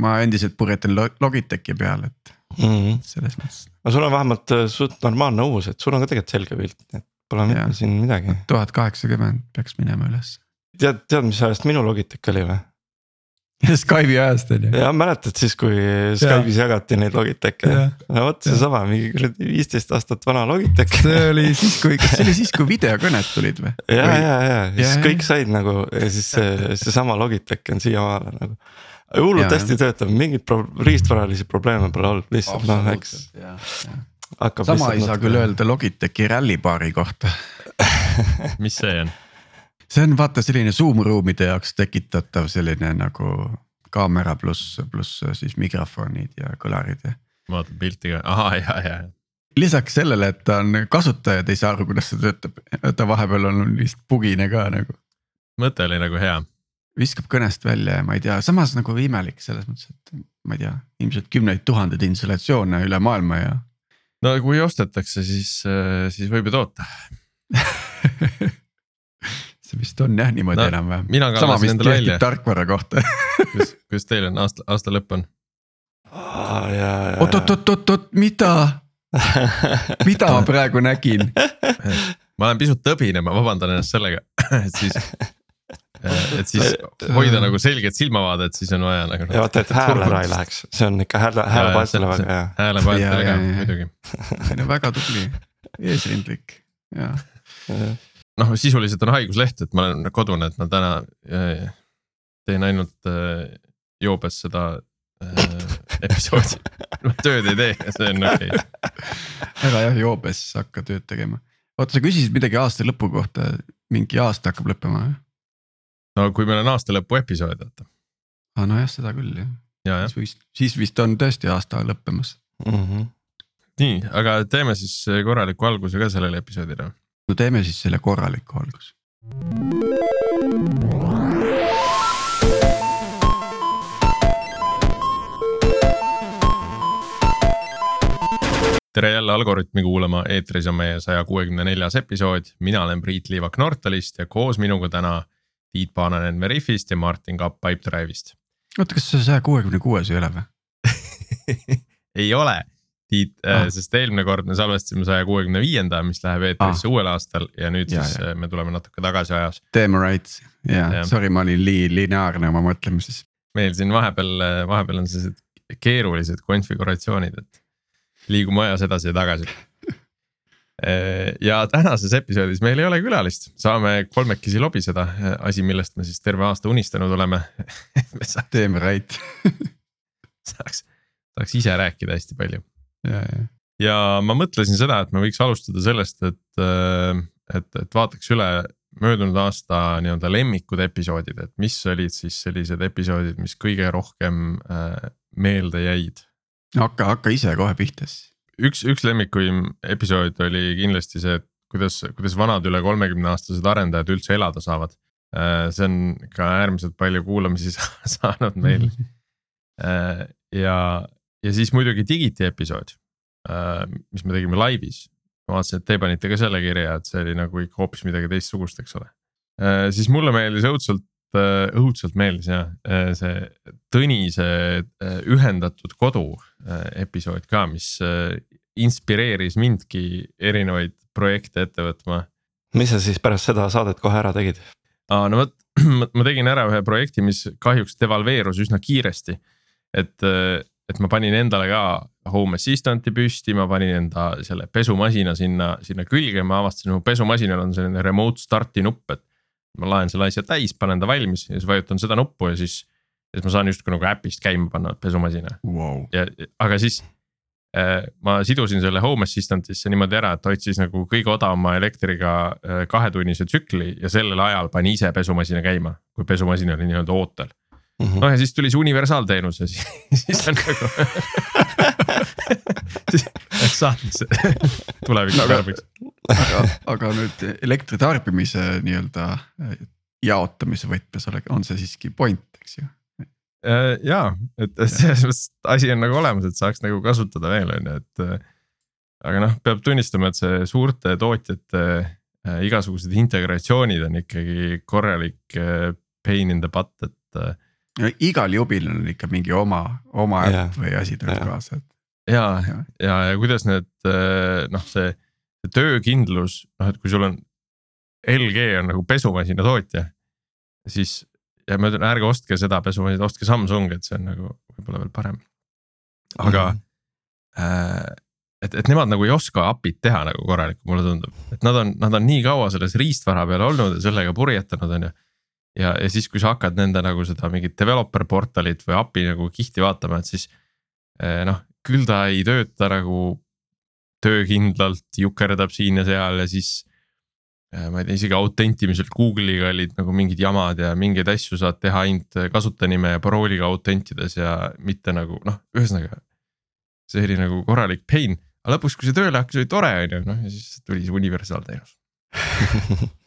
ma endiselt purjetan Lo- Logitechi peal, et mm. -hmm. selles mõttes aga sul on vähemalt äh, suht normaalne uus, et sul on ka tegelikult selge pilt, et pole mitte siin midagi. tuhat kaheksakümmend peaks minema üles. tead, tead, mis ajast minu Logitech oli või? Skype'i ajast on ju. ja mäletad siis, kui Skype'is jagati neid Logitech'e Jah., no vot seesama mingi kuradi viisteist aastat vana Logitech. see oli siis, kui, kas see oli siis, kui videokõned tulid või? ja, ja, ja siis Ja, ja. kõik said nagu ja siis see, seesama Logitech on siiamaale nagu. Hullult hästi töötab, mingeid pro- riistvaralisi probleeme pole olnud, lihtsalt noh, eks sama ei saa küll. öelda Logitechi rallipaari kohta. mis see on? see on vaata selline Zoom ruumide jaoks tekitatav selline nagu kaamera pluss, pluss siis mikrofonid ja kõlarid ja. ma vaatan pilti ka, ahah ja, ja, lisaks sellele, et ta on, kasutajad ei saa aru, kuidas see töötab, ta vahepeal on lihtsalt bugine ka nagu. mõte oli nagu hea. Viskab kõnest välja ja ma ei tea, samas nagu imelik selles mõttes, et ma ei tea, ilmselt kümneid tuhandeid installatsioone üle maailma ja. no kui ostetakse, siis, siis võib ju toota. see vist on jah niimoodi No, enam-vähem. mina sama vist kehtib tarkvara kohta. kuidas, kuidas teil on aasta, aasta lõpp on? oot, oot, oot, oot, oot, mida, mida ma praegu nägin? ma olen pisut tõbine, ma vabandan ennast sellega, et siis. Et siis hoida nagu selget silmavaadet, siis on vaja nagu. ja vaata, et hääl ära ei läheks, see on ikka hääle, häälepaeltele väga hea. häälepaeltele ka muidugi. väga tubli, eesrindlik ja noh, sisuliselt on haigusleht, et ma olen kodune, et ma täna äh, teen ainult äh, joobes seda äh, episoodi. tööd ei tee, see on okei okay.. ära jah joobes hakka tööd tegema. oota, sa küsisid midagi aasta lõpu kohta, mingi aasta hakkab lõppema jah? No kui meil on aasta lõpu episood, vaata. aa nojah, seda küll jah, ja, siis vist, siis vist on tõesti aasta lõppemas. Mhm. nii, aga teeme siis korraliku alguse ka sellele episoodile. no teeme siis selle korraliku alguse. tere jälle Algorütmi kuulama, eetris on meie saja kuuekümne neljas episood, mina olen Priit Liivak Nortalist ja koos minuga täna Tiit Paananen Veriffist ja Martin Kapp Pipedrive'ist. oota, kas see saja kuuekümne kuues ei ole või? ei ole, Tiit Ah. ah., sest eelmine kord me salvestasime saja kuuekümne viienda, mis läheb eetrisse ah. uuel aastal ja nüüd Ja, siis ja. me tuleme natuke tagasi ajas. Damn right, jaa sorry, ma olin lii-, lineaarne oma mõtlemises. meil siin vahepeal, vahepeal on sellised keerulised konfiguratsioonid, et liigume ajas edasi ja tagasi. Ja tänases episoodis meil ei ole külalist, saame kolmekesi lobiseda, asi, millest me siis terve aasta unistanud oleme. me sa- Damn right, saaks, saaks ise rääkida hästi palju ja, ja ja ma mõtlesin seda, et me võiks alustada sellest, et, et, et vaataks üle möödunud aasta nii-öelda lemmikud episoodid, et mis olid siis sellised episoodid, mis kõige rohkem äh, meelde jäid. hakka, hakka ise kohe pihta siis. üks, üks lemmikuim episood oli kindlasti see, et kuidas, kuidas vanad üle kolmekümne aastased arendajad üldse elada saavad. see on ka äärmiselt palju kuulamisi sa- saanud meil Äh, ja, ja siis muidugi Digiti episood, mis me tegime laivis. ma vaatasin, et te panite ka selle kirja, et see oli nagu ikka hoopis midagi teistsugust, eks ole. siis mulle meeldis õudselt, õudselt meeldis jah, see Tõnise äh, ühendatud kodu äh, episood ka, mis äh, inspireeris mindki erinevaid projekte ette võtma mis sa siis pärast seda saadet kohe ära tegid? aa, no vot, ma tegin ära ühe projekti, mis kahjuks devalveerus üsna kiiresti. et, et ma panin endale ka Home Assistant'i püsti, ma panin enda selle pesumasina sinna, sinna külge, ma avastasin, mu pesumasinal on selline remote start'i nupp, et. Ma laen selle asja täis, panen ta valmis ja siis vajutan seda nuppu ja siis, siis ma saan justkui nagu äpist käima panna pesumasina Wow. ja, aga siis äh, ma sidusin selle Home Assistant'isse niimoodi ära, et hoidis nagu kõige odavama elektriga äh, kahetunnise tsükli ja sellel ajal pani ise pesumasina käima, kui pesumasin oli nii-öelda ootel. noh ja siis tuli see universaalteenus ja siis, siis on nagu siis läks saatesse tuleviku No aga- tarbeks. aga, aga nüüd elektri tarbimise nii-öelda äh, jaotamise võtmes ole- on see siiski point, eks ju. Äh, ja, et selles mõttes asi on nagu olemas, et saaks nagu kasutada veel on ju, et. äh, aga noh, peab tunnistama, et see suurte tootjate igasugused integratsioonid on ikkagi korralik pain in the butt, et äh, igal jubil on ikka mingi oma, oma äpp või asi tuleb kaasa, et ja, Jah. ja, ja kuidas need eh, noh, see töökindlus, noh, et kui sul on. LG on nagu pesumasina tootja, siis ja ma ütlen, ärge ostke seda pesumasinat, ostke Samsung, et see on nagu võib-olla veel parem. aga Mhm. äh, et, et nemad nagu ei oska API-d teha nagu korralikku, mulle tundub, et nad on, nad on nii kaua selles riistvara peal olnud ja sellega purjetanud, on ju. ja, ja siis, kui sa hakkad nende nagu seda mingit developer portalit või API nagu kihti vaatama, et siis eh, noh, küll ta ei tööta nagu töökindlalt, jukerdab siin ja seal ja siis eh, ma ei tea, isegi autentimiselt Google'iga olid nagu mingid jamad ja mingeid asju saad teha ainult kasutajanime ja parooliga autentides ja mitte nagu noh, ühesõnaga. see oli nagu korralik pain, aga lõpuks, kui see tööle hakkas, oli tore on ju, noh ja siis tuli see universaalteenus.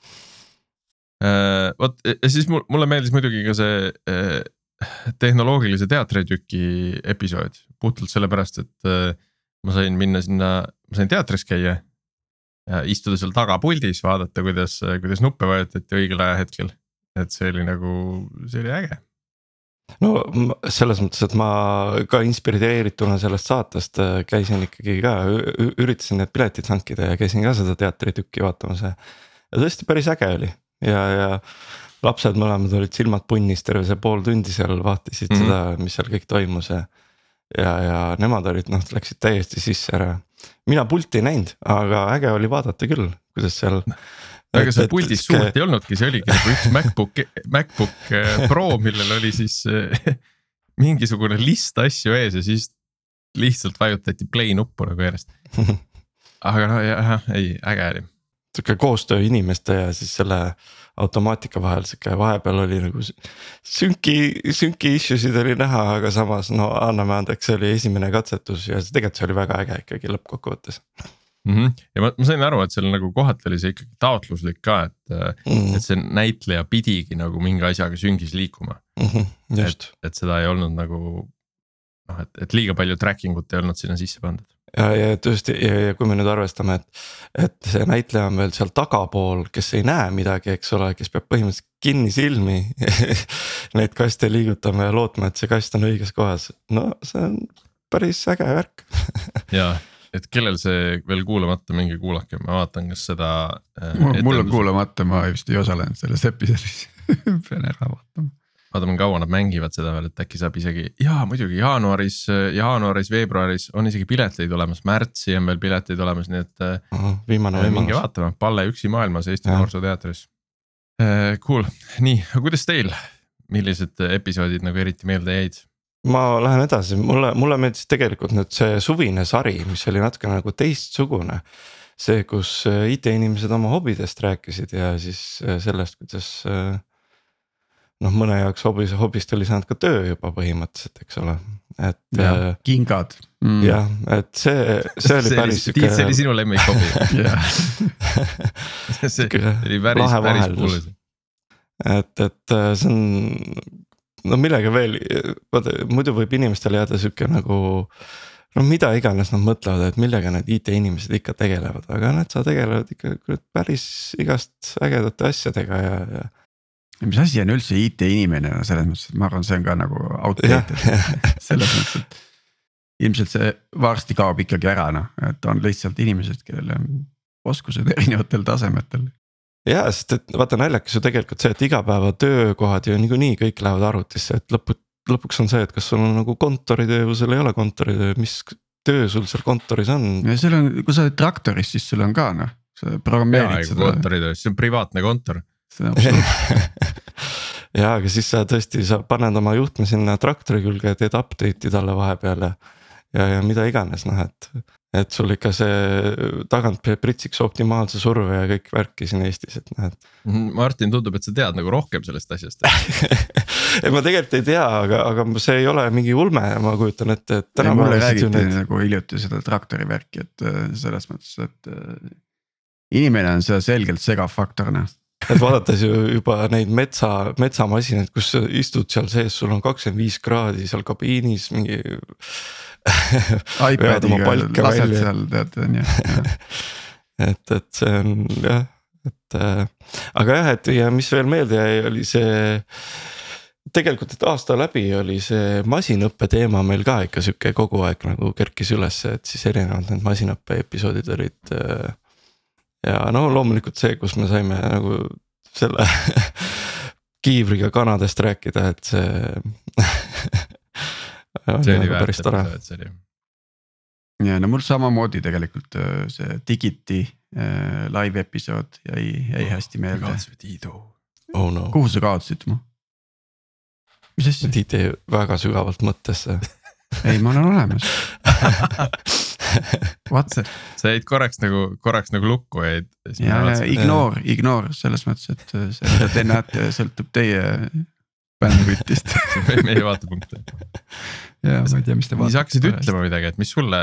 Äh, vot ja siis mul, mulle meeldis muidugi ka see tehnoloogilise teatritüki episood puhtalt sellepärast, et eh, ma sain minna sinna, ma sain teatris käia. istuda seal tagapuldis, vaadata, kuidas, kuidas nuppe vajutati õigel ajahetkel. et see oli nagu, see oli äge. no selles mõttes, et ma ka inspireerituna sellest saatest äh, käisin ikkagi ka, üritasin need piletid hankida ja käisin ka seda teatritükki vaatamas ja. ja tõesti päris äge oli ja, ja lapsed mõlemad olid silmad punnis terve see pool tundi seal vaatasid mm. -hmm. seda, mis seal kõik toimus ja. ja, ja nemad olid noh, läksid täiesti sisse ära. mina pulti ei näinud, aga äge oli vaadata küll, kuidas seal. aga seal puldis suurt ei olnudki, see oligi nagu üks MacBook, MacBook eh, Pro, millel oli siis eh, mingisugune list asju ees ja siis lihtsalt vajutati play nuppu nagu järjest. aga no jah, ei äge oli. sihuke koostöö inimeste ja siis selle automaatika vahel sihuke vahepeal oli nagu sünki, sünki issue sid oli näha, aga samas no anname andeks, see oli esimene katsetus ja see tegelikult see oli väga äge ikkagi lõppkokkuvõttes Mm -hmm. ja ma, ma sain aru, et seal nagu kohati oli see ikkagi taotluslik ka, et mm, et see näitleja pidigi nagu mingi asjaga süngis liikuma, -hmm, just et seda ei olnud nagu. noh, et, et liiga palju tracking ut ei olnud sinna sisse pandud. Ja, ja tõesti ja, ja kui me nüüd arvestame, et, et see näitleja on veel seal tagapool, kes ei näe midagi, eks ole, kes peab põhimõtteliselt kinni silmi Neid kaste liigutama ja lootma, et see kast on õiges kohas, no see on päris äge värk ja, et kellel see veel kuulamata, minge kuulake, ma vaatan, kas seda äh,. mul on kuulamata, ma vist ei osalenud selles episoodis pean ära vaatama. Vaatame, kaua nad mängivad seda veel, et äkki saab isegi ja muidugi jaanuaris, jaanuaris, veebruaris on isegi pileteid olemas, märtsi on veel pileteid olemas, nii et äh, viimane minge võimalus. vaatama, Palle üksi maailmas Eesti. Noorsooteatris. Cool, nii, aga kuidas teil, millised episoodid nagu eriti meelde jäid? ma lähen edasi, mulle, mulle meeldis tegelikult nüüd see suvine sari, mis oli natuke nagu teistsugune. see, kus äh, IT-inimesed oma hobidest rääkisid ja siis sellest, kuidas. äh, noh, mõne jaoks hobis, hobist oli saanud ka töö juba põhimõtteliselt, eks ole, et jah, äh, kingad mm.. jah, et see, see oli päris Tiit, see oli sihuke. sinu lemmikhobi see Sihuke oli päris, päris kuulus. et, et äh, see on, no millega veel, vaata muidu võib inimestele jääda sihuke nagu. no mida iganes nad mõtlevad, et millega need IT-inimesed ikka tegelevad, aga nad sa tegelevad ikka kurat päris igast ägedate asjadega ja, ja. Mis asi on üldse IT-inimene no selles mõttes, et ma arvan, see on ka nagu outdated selles mõttes, et. ilmselt see varsti kaob ikkagi ära noh, et on lihtsalt inimesed, kellel on oskused erinevatel tasemetel. ja sest et vaata naljakas ju tegelikult see, et igapäevatöökohad ju niikuinii kõik lähevad arvutisse, et lõpu, lõpuks on see, et kas sul on nagu kontoritöö või sul ei ole kontoritöö, mis töö sul seal kontoris on. ja sul on, kui sa oled traktoris, siis sul on ka noh, sa programmeerid seda, kontoritöös, see on privaatne kontor. Seda ja, aga siis sa tõesti, sa paned oma juhtme sinna traktori külge ja teed update'i talle vahepeal ja. ja, ja mida iganes, noh et, et sul ikka see tagant pritsiks optimaalse surve ja kõik värki siin Eestis, et noh, et. Martin, tundub, et sa tead nagu rohkem sellest asjast ei, ma tegelikult ei tea, aga, aga see ei ole mingi ulme, ma kujutan ette, et Ja mulle räägiti need... nagu hiljuti seda traktori värki, et äh, selles mõttes, et äh, inimene on seal selgelt segav faktor noh. Et vaadates ju juba neid metsa, metsamasinaid, kus sa istud seal sees, sul on kakskümmend viis kraadi seal kabiinis mingi iPadiga lased välja. seal tead on ju, et, et see on jah, et äh, aga jah, et ja mis veel meelde jäi, oli see. tegelikult, et aasta läbi oli see masinõppe teema meil ka ikka sihuke kogu aeg nagu kerkis ülesse, et siis erinevad need masinõppe episoodid olid. Äh, ja no loomulikult see, kus me saime nagu selle kiivriga kanadest rääkida, et see see oli päris tore. ja no mul samamoodi tegelikult äh, see Digiti äh, live episood jäi, jäi hästi meelde. kaotasid Tiidu oh no.. kuhu sa kaotasid mu? mis asja? Tiit jäi väga sügavalt mõttesse ei, ma olen olemas What the? sa jäid korraks nagu, korraks nagu lukku jäid. ja, ja ignore, ignore selles mõttes, et see, mida te näete, sõltub teie bändkütist meie vaatepunkt. ja ma ei tea, mis te vaatate. siis hakkasid ütlema midagi, et mis sulle.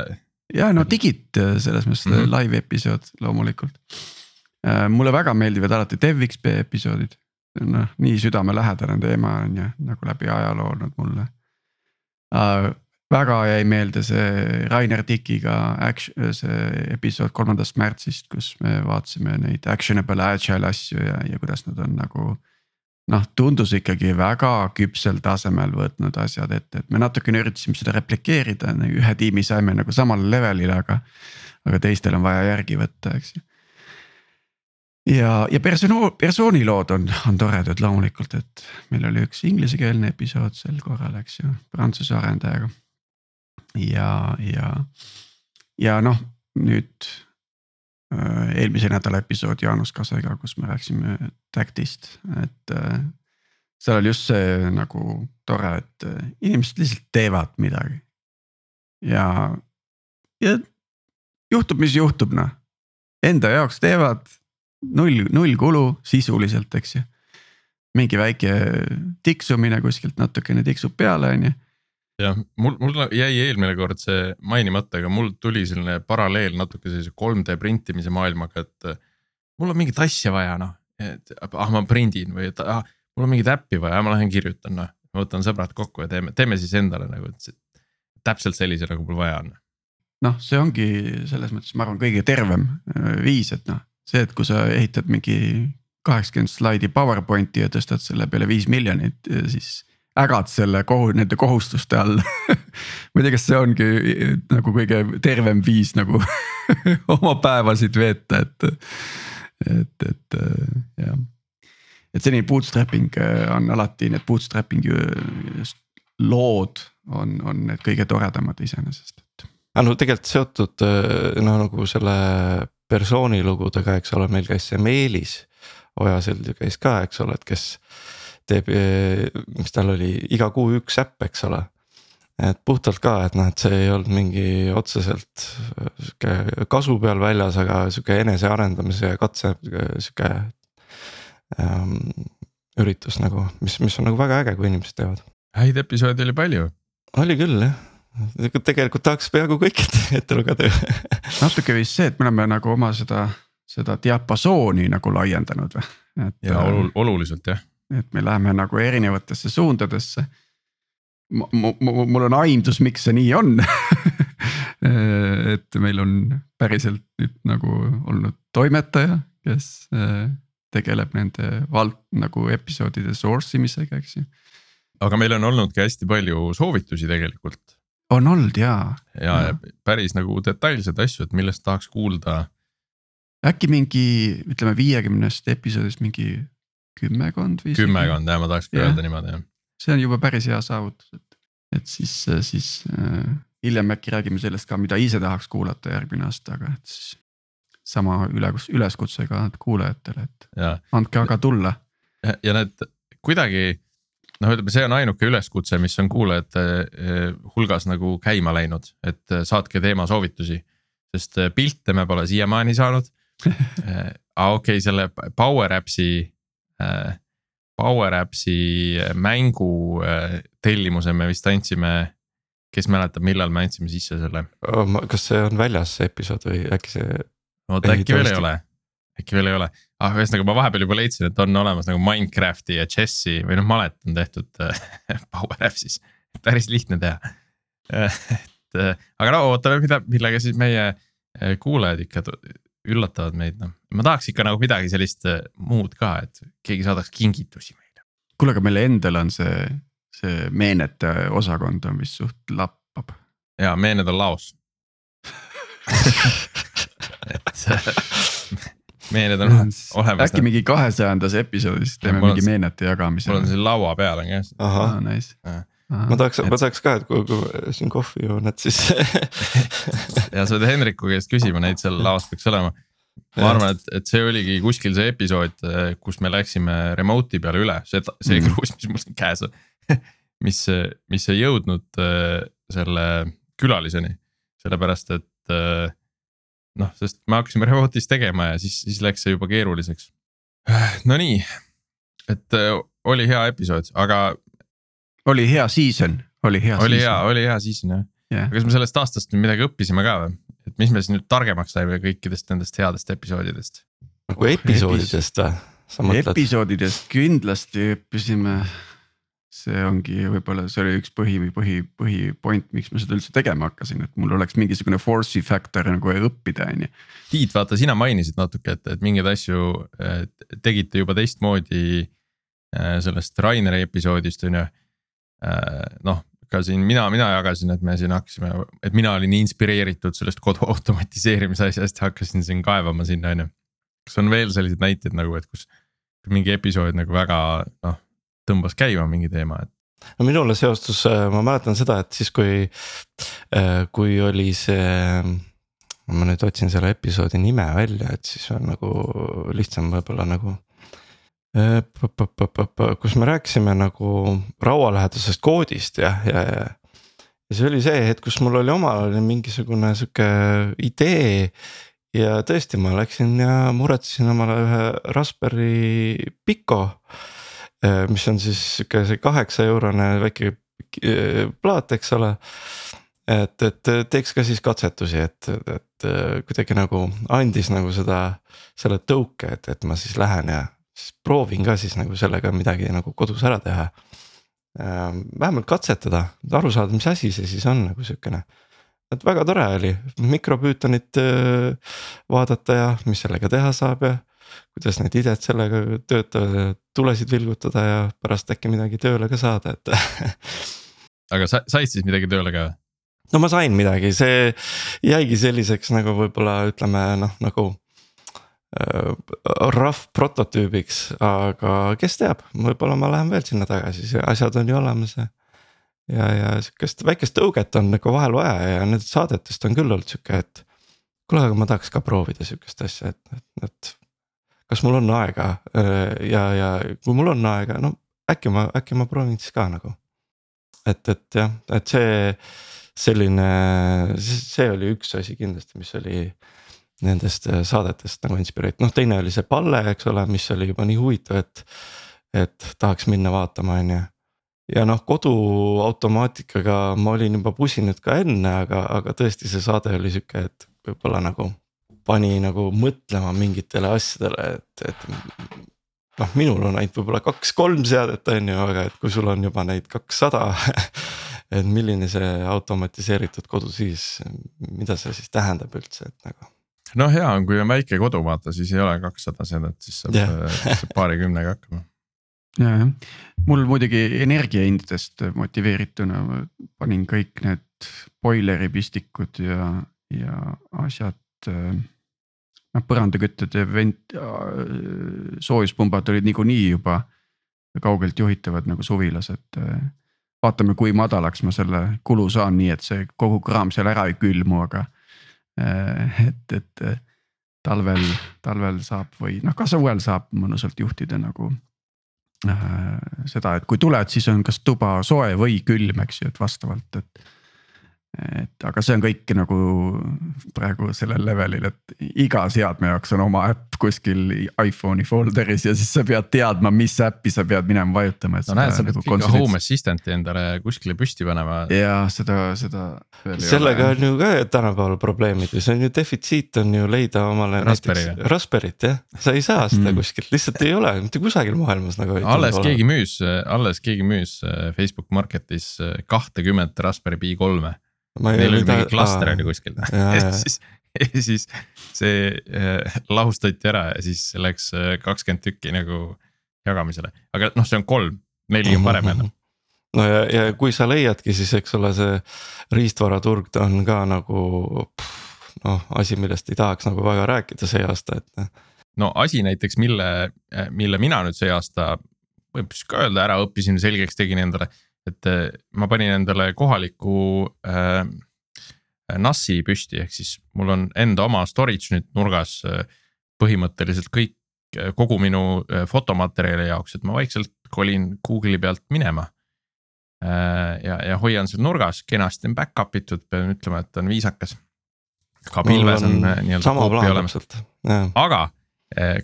ja no digit selles mõttes mm -hmm. live episood loomulikult. Äh, mulle väga meeldivad alati DevXP episoodid, noh nii südamelähedane teema on ju nagu läbi ajaloo olnud mulle väga jäi meelde see Rainer Tikiga action, see episood kolmandast märtsist, kus me vaatasime neid actionable agile asju ja, ja kuidas nad on nagu. noh, tundus ikkagi väga küpsel tasemel võtnud asjad ette, et me natukene üritasime seda replikeerida, ühe tiimi saime nagu samale levelile, aga. aga teistel on vaja järgi võtta, eks ju ja, ja persoon, persoonilood on, on toredad loomulikult, et meil oli üks inglisekeelne episood sel korral, eks ju, prantsuse arendajaga ja, ja, ja noh, nüüd äh, eelmise nädala episood Jaanus Kasega, kus me rääkisime Tactist, et äh, seal oli just see nagu tore, et äh, inimesed lihtsalt teevad midagi. ja, ja juhtub, mis juhtub, noh. Enda jaoks teevad null, null kulu sisuliselt, eks ju. mingi väike tiksumine kuskilt natukene tiksub peale, on ju jah, mul, mul jäi eelmine kord see mainimata, aga mul tuli selline paralleel natuke sellise 3D printimise maailmaga, et. Äh, mul on mingit asja vaja noh, et ah ma prindin või et ah mul on mingit äppi vaja, ma lähen kirjutan noh. ma võtan sõbrad kokku ja teeme, teeme siis endale nagu täpselt sellise, nagu mul vaja on. noh, see ongi selles mõttes, ma arvan, kõige tervem äh, viis, et noh, see, et kui sa ehitad mingi kaheksakümmend slaidi PowerPointi ja tõstad selle peale viis miljonit, siis ägad selle kohu-, nende kohustuste all ma ei tea, kas see ongi nagu kõige tervem viis nagu oma päevasid veeta, et, et, et jah. et selline bootstrapping äh, on alati need bootstrapping'i äh, lood on, on need kõige toredamad iseenesest, et. aga no tegelikult seotud noh, nagu selle persooni lugudega, eks ole, meil käis see Meelis Ojasild ju käis ka, eks ole, et kes teeb, mis tal oli, iga kuu üks äpp, eks ole. et puhtalt ka, et noh, et see ei olnud mingi otseselt sihuke kasu peal väljas, aga sihuke enesearendamise ja katse sihuke ähm, üritus nagu, mis, mis on nagu väga äge, kui inimesed teevad. häid episoode oli palju. oli küll jah tegelikult tahaks peaaegu kõikide ette lugeda natuke vist see, et me oleme nagu oma seda, seda diapasooni nagu laiendanud või? et. ja olul, oluliselt jah et me läheme nagu erinevatesse suundadesse. mul on aimdus, miks see nii on et meil on päriselt nüüd nagu olnud toimetaja, kes äh, tegeleb nende vald nagu episoodide source imisega, eks ju. aga meil on olnud ka hästi palju soovitusi tegelikult. on olnud jaa. ja, ja., ja päris nagu detailseid asju, et millest tahaks kuulda. äkki mingi, ütleme viiekümnest episoodist mingi kümmekond või. kümmekond jah, ma tahaks ka öelda niimoodi jah. see on juba päris hea saavutus, et, et siis, siis äh, hiljem äkki räägime sellest ka, mida ise tahaks kuulata järgmine aasta, aga et siis. sama üle, üleskutsega kuulajatele, et ja. andke aga tulla. ja need kuidagi noh, ütleme, see on ainuke üleskutse, mis on kuulajate äh, hulgas nagu käima läinud, et äh, saatke teemasoovitusi. sest äh, pilte me pole siiamaani saanud aa okei okay,, selle Power Apps'i Äh, Power Apps'i äh, mängu äh, tellimuse me vist andsime. kes mäletab, millal me andsime sisse selle oh,? kas see on väljas see episood või äkki see? oota äkki veel ei ole, äkki veel ei ole, ah ühesõnaga ma vahepeal juba leidsin, et on olemas nagu Minecrafti ja chess'i või noh, malet on tehtud Power Apps'is, päris lihtne teha et aga no ootame, mida, millega siis meie kuulajad ikka üllatavad meid, noh. Ma tahaks ikka nagu midagi sellist äh, muud ka, et keegi saadaks kingitusi meile. kuule, aga meil endal on see, see meenete osakond on vist suht lappab. ja meened on laos et meened on olemas. äkki mingi kahesajandas episoodis teeme mingi meenete jagamise. mul on siin laua peal on käes. ahah, Nice. Jah. ma tahaks, et- ma tahaks ka, et kui, kui siin kohvi joon, et siis ja sa pead Hendriku käest küsima, neid seal laos peaks olema. Ma arvan, et, et see oligi kuskil see episood, kus me läksime remote'i peale üle, see, see Mhm. kruus, mis mul siin käes on. mis, mis ei jõudnud äh, selle külaliseni, sellepärast et äh, noh, sest me hakkasime remote'is tegema ja siis, siis läks see juba keeruliseks. Nonii, et oli hea episood, aga oli hea season, oli hea. oli hea, oli hea season jah. jah, aga kas me sellest aastast midagi õppisime ka või? Et mis me siis nüüd targemaks saime kõikidest nendest headest episoodidest? nagu episoodidest või? episoodidest kindlasti õppisime. see ongi võib-olla, see oli üks põhi, põhi, põhipoint, miks ma seda üldse tegema hakkasin, et mul oleks mingisugune force'i factor nagu õppida, on ju. Tiit, vaata, sina mainisid natuke, et, et mingeid asju eh, tegite juba teistmoodi eh, sellest Raineri episoodist on ju. noh, ka siin mina, mina jagasin, et me siin hakkasime, et mina olin inspireeritud sellest kodu automatiseerimise asjast ja hakkasin siin kaevama sinna on ju. kas on veel selliseid näiteid nagu, et kus mingi episood nagu väga noh, tõmbas käima mingi teema, et no minule seostus, ma mäletan seda, et siis kui, kui oli see. ma nüüd otsin selle episoodi nime välja, et siis on nagu lihtsam võib-olla nagu. Kus me rääkisime nagu raualähedasest koodist ja, ja, ja. ja see oli see hetk, kus mul oli omal oli mingisugune sihuke idee. ja tõesti, ma läksin ja muretsesin omale ühe Raspberry Pico Äh, mis on siis sihuke see kaheksa eurone väike äh, plaat, eks ole. et, et teeks ka siis katsetusi, et, et kuidagi nagu andis nagu seda, selle tõuke, et, et ma siis lähen ja siis proovin ka siis nagu sellega midagi nagu kodus ära teha. vähemalt katsetada, aru saada, mis asi see siis on nagu sihukene. et väga tore oli mikropüütonit äh, vaadata ja mis sellega teha saab ja kuidas need IDE-d sellega töötavad ja tulesid vilgutada ja pärast äkki midagi tööle ka saada, et. aga sa said siis midagi tööle ka? no ma sain midagi, see jäigi selliseks nagu võib-olla ütleme noh, nagu äh, rough prototüübiks, aga kes teab, võib-olla ma lähen veel sinna tagasi, see asjad on ju olemas ja. ja, ja sihukest väikest tõuget on nagu vahel vaja ja nendest saadetest on küll olnud sihuke, et. kuule, aga ma tahaks ka proovida sihukest asja, et, et, kas mul on aega äh, ja, ja kui mul on aega, no äkki ma, äkki ma proovin siis ka nagu. et, et jah, et see selline, see oli üks asi kindlasti, mis oli nendest äh, saadetest nagu inspireeritud, noh teine oli see Palle, eks ole, mis oli juba nii huvitav, et. et tahaks minna vaatama, on ju. ja noh, koduautomaatikaga ma olin juba pusinud ka enne, aga, aga tõesti, see saade oli sihuke, et võib-olla nagu pani nagu mõtlema mingitele asjadele, et, et noh, minul on ainult võib-olla kaks-kolm seadet on ju, aga et kui sul on juba neid kakssada. et milline see automatiseeritud kodu siis, mida see siis tähendab üldse, et nagu. No hea on, kui on väike kodu, vaata siis ei ole kakssada seadet, siis saab yeah. paarikümnega hakkama. ja, jah, mul muidugi energiahindadest motiveerituna panin kõik need boileri pistikud ja, ja asjad. noh, põrandakütted ja vent-, soojuspumbad olid niikuinii juba kaugelt juhitavad nagu suvilas, et äh, vaatame, kui madalaks ma selle kulu saan, nii et see kogu kraam seal ära ei külmu, aga äh, et, et äh, talvel, talvel saab või noh, ka suvel saab mõnusalt juhtida nagu äh, seda, et kui tuled, siis on kas tuba soe või külm, eks ju, et vastavalt, et. Et aga see on kõik nagu praegu sellel levelil, et iga seadme jaoks on oma äpp kuskil iPhone'i folder'is ja siis sa pead teadma, mis äppi sa pead minema vajutama. no näed, sa pead ikka Home Assistant'i endale kuskile püsti panema. ja seda, seda. sellega on ju ka tänapäeval probleemid ju, see on ju defitsiit on ju leida omale Raspberry näiteks Raspberry't jah, sa ei saa seda Mm. kuskilt, lihtsalt ei ole mitte kusagil maailmas nagu. alles keegi müüs, alles keegi müüs äh, Facebook Marketis äh, kahtekümmet Raspberry Pi kolme. Neil oli mingi klaster oli kuskil. Ja, siis, ja siis see äh, lahustati ära ja siis läks äh, kakskümmend tükki nagu jagamisele, aga noh, see on kolm, neli on parem jälle. no ja, ja kui sa leiadki, siis eks ole, see riistvaraturg ta on ka nagu noh, asi, millest ei tahaks nagu väga rääkida see aasta, et. no asi näiteks, mille, mille mina nüüd see aasta võib siis ka öelda ära õppisin, selgeks tegin endale, et eh, ma panin endale kohaliku äh, NAS-i püsti, ehk siis mul on enda oma storage nüüd nurgas äh, põhimõtteliselt kõik, kogu minu fotomaterjali jaoks, et ma vaikselt kolin Google'i pealt minema äh,. ja, ja hoian seal nurgas, kenasti on back-up itud, pean ütlema, et on viisakas. ka pilves on, on nii-öelda koopi olemas, aga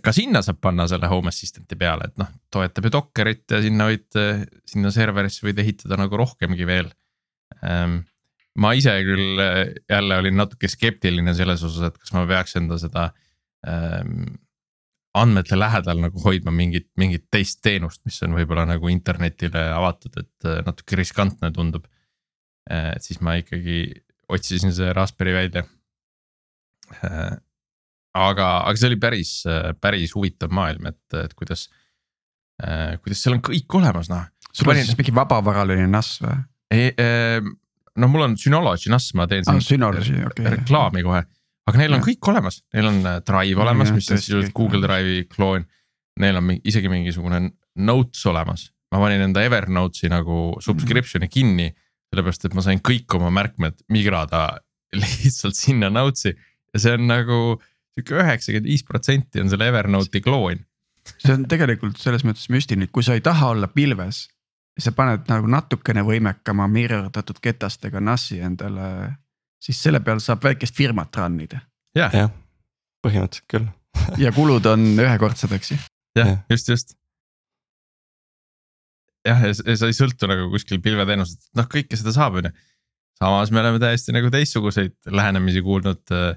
ka sinna saab panna selle Home Assistant'i peale, et noh, toetab ju Dockerit ja sinna võid, eh, sinna serverisse võid ehitada nagu rohkemgi veel. Ehm, ma ise küll eh, jälle olin natuke skeptiline selles osas, et kas ma peaks enda seda ähm, andmete lähedal nagu hoidma mingit, mingit teist teenust, mis on võib-olla nagu internetile avatud, et natuke riskantne tundub. et siis ma ikkagi otsisin see Raspberry välja aga, aga see oli päris, päris huvitav maailm, et, et kuidas, kuidas seal on kõik olemas, noh. sul on siis mingi vabavaraline NAS või? noh, mul on Synology NAS, ma teen ah, Synology, okay. reklaami kohe, aga neil on ja. kõik olemas, neil on äh, Drive olemas, mis on sisuliselt Google Drive'i kloon. Neil on isegi mingisugune Notes olemas, ma panin enda Evernotes'i nagu subscription'i kinni, sellepärast et ma sain kõik oma märkmed migrada lihtsalt sinna Notes'i ja see on nagu sihuke üheksakümmend viis protsenti on selle Evernote'i kloon. see on tegelikult selles mõttes müstiline, et kui sa ei taha olla pilves, sa paned nagu natukene võimekama mirrordatud ketastega NAS-i endale, siis selle peal saab väikest firmat run ida. jah ja,, põhimõtteliselt küll ja kulud on ühekordsed, eks ju. jah ja., just, just. jah, ja sa ei sõltu nagu kuskil pilveteenusest, noh kõike seda saab, on ju. samas me oleme täiesti nagu teistsuguseid lähenemisi kuulnud äh,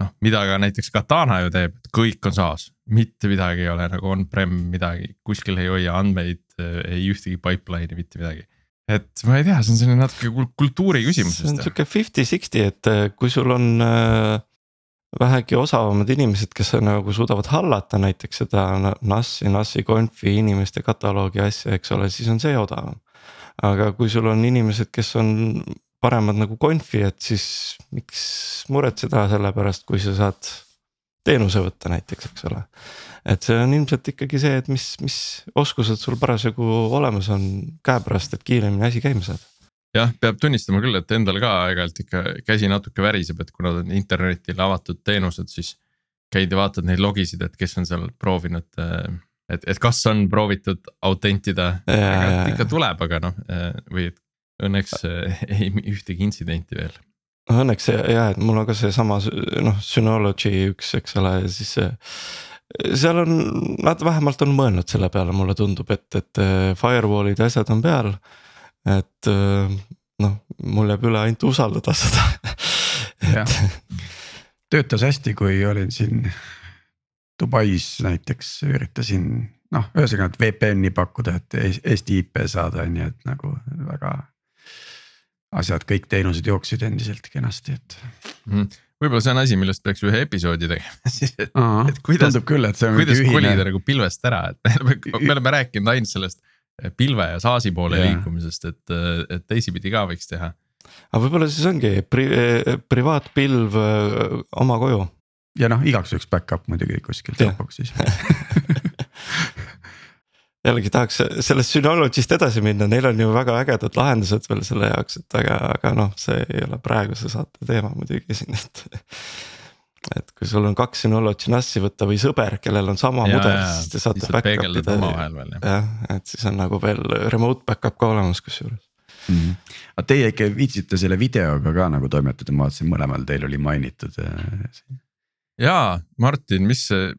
noh, mida ka näiteks Katana ju teeb, et kõik on SaaS, mitte midagi ei ole nagu on-prem midagi, kuskil ei hoia andmeid, ei ühtegi pipeline'i, mitte midagi. et ma ei tea, see on selline natuke kultuuri küsimus. see on sihuke fifty-sixty, et äh, kui sul on äh, vähegi osavamad inimesed, kes nagu suudavad hallata näiteks seda NAS-i, NAS-i conf'i inimeste kataloogi asja, eks ole, siis on see odavam. aga kui sul on inimesed, kes on paremad nagu konfi, et siis miks muretseda selle pärast, kui sa saad teenuse võtta näiteks, eks ole. et see on ilmselt ikkagi see, et mis, mis oskused sul parasjagu olemas on käepärast, et kiiremini asi käima saada jah, peab tunnistama küll, et endal ka aeg-ajalt ikka käsi natuke väriseb, et kuna on internetile avatud teenused, siis. käid ja vaatad neid logisid, et kes on seal proovinud, et, et kas on proovitud autentida, ikka tuleb, aga noh, või et Õnneks äh, ei ühtegi intsidenti veel. Õnneks jah, et mul on ka seesama noh, Synology üks, eks ole, siis see seal on, nad vähemalt on mõelnud selle peale, mulle tundub, et, et äh, firewall'id ja asjad on peal. et äh, noh, mul jääb üle ainult usaldada seda töötas hästi, kui olin siin Dubais näiteks üritasin noh, ühesõnaga, et VPN-i pakkuda, et Eesti IP saada, on ju, et nagu väga asjad, kõik teenused jooksid endiselt kenasti, et mm.. võib-olla see on asi, millest peaks ühe episoodi tegema siis, et, et kuidas. tundub küll, et see on. kuidas kolida nagu pilvest ära, et me oleme, me oleme rääkinud ainult sellest eh, pilve ja SaaS-i poole yeah. liikumisest, et, eh, et teisipidi ka võiks teha. aga võib-olla siis ongi pri, eh, privaatpilv oma koju. ja noh, igaks juhuks back-up muidugi kuskilt Dropbox'is jällegi tahaks sellest Synology'st edasi minna, neil on ju väga ägedad lahendused veel selle jaoks, et aga, aga noh, see ei ole praeguse saate teema muidugi siin, et. et kui sul on kaks Synology NAS-i võtta või sõber, kellel on sama ja, mudel, siis te saate back-up ida. jah, et siis on nagu veel remote back-up ka olemas kusjuures mm. -hmm. aga teie ikka viitsite selle videoga ka nagu toimetada, ma vaatasin mõlemal teil oli mainitud. Äh, jaa, Martin, mis see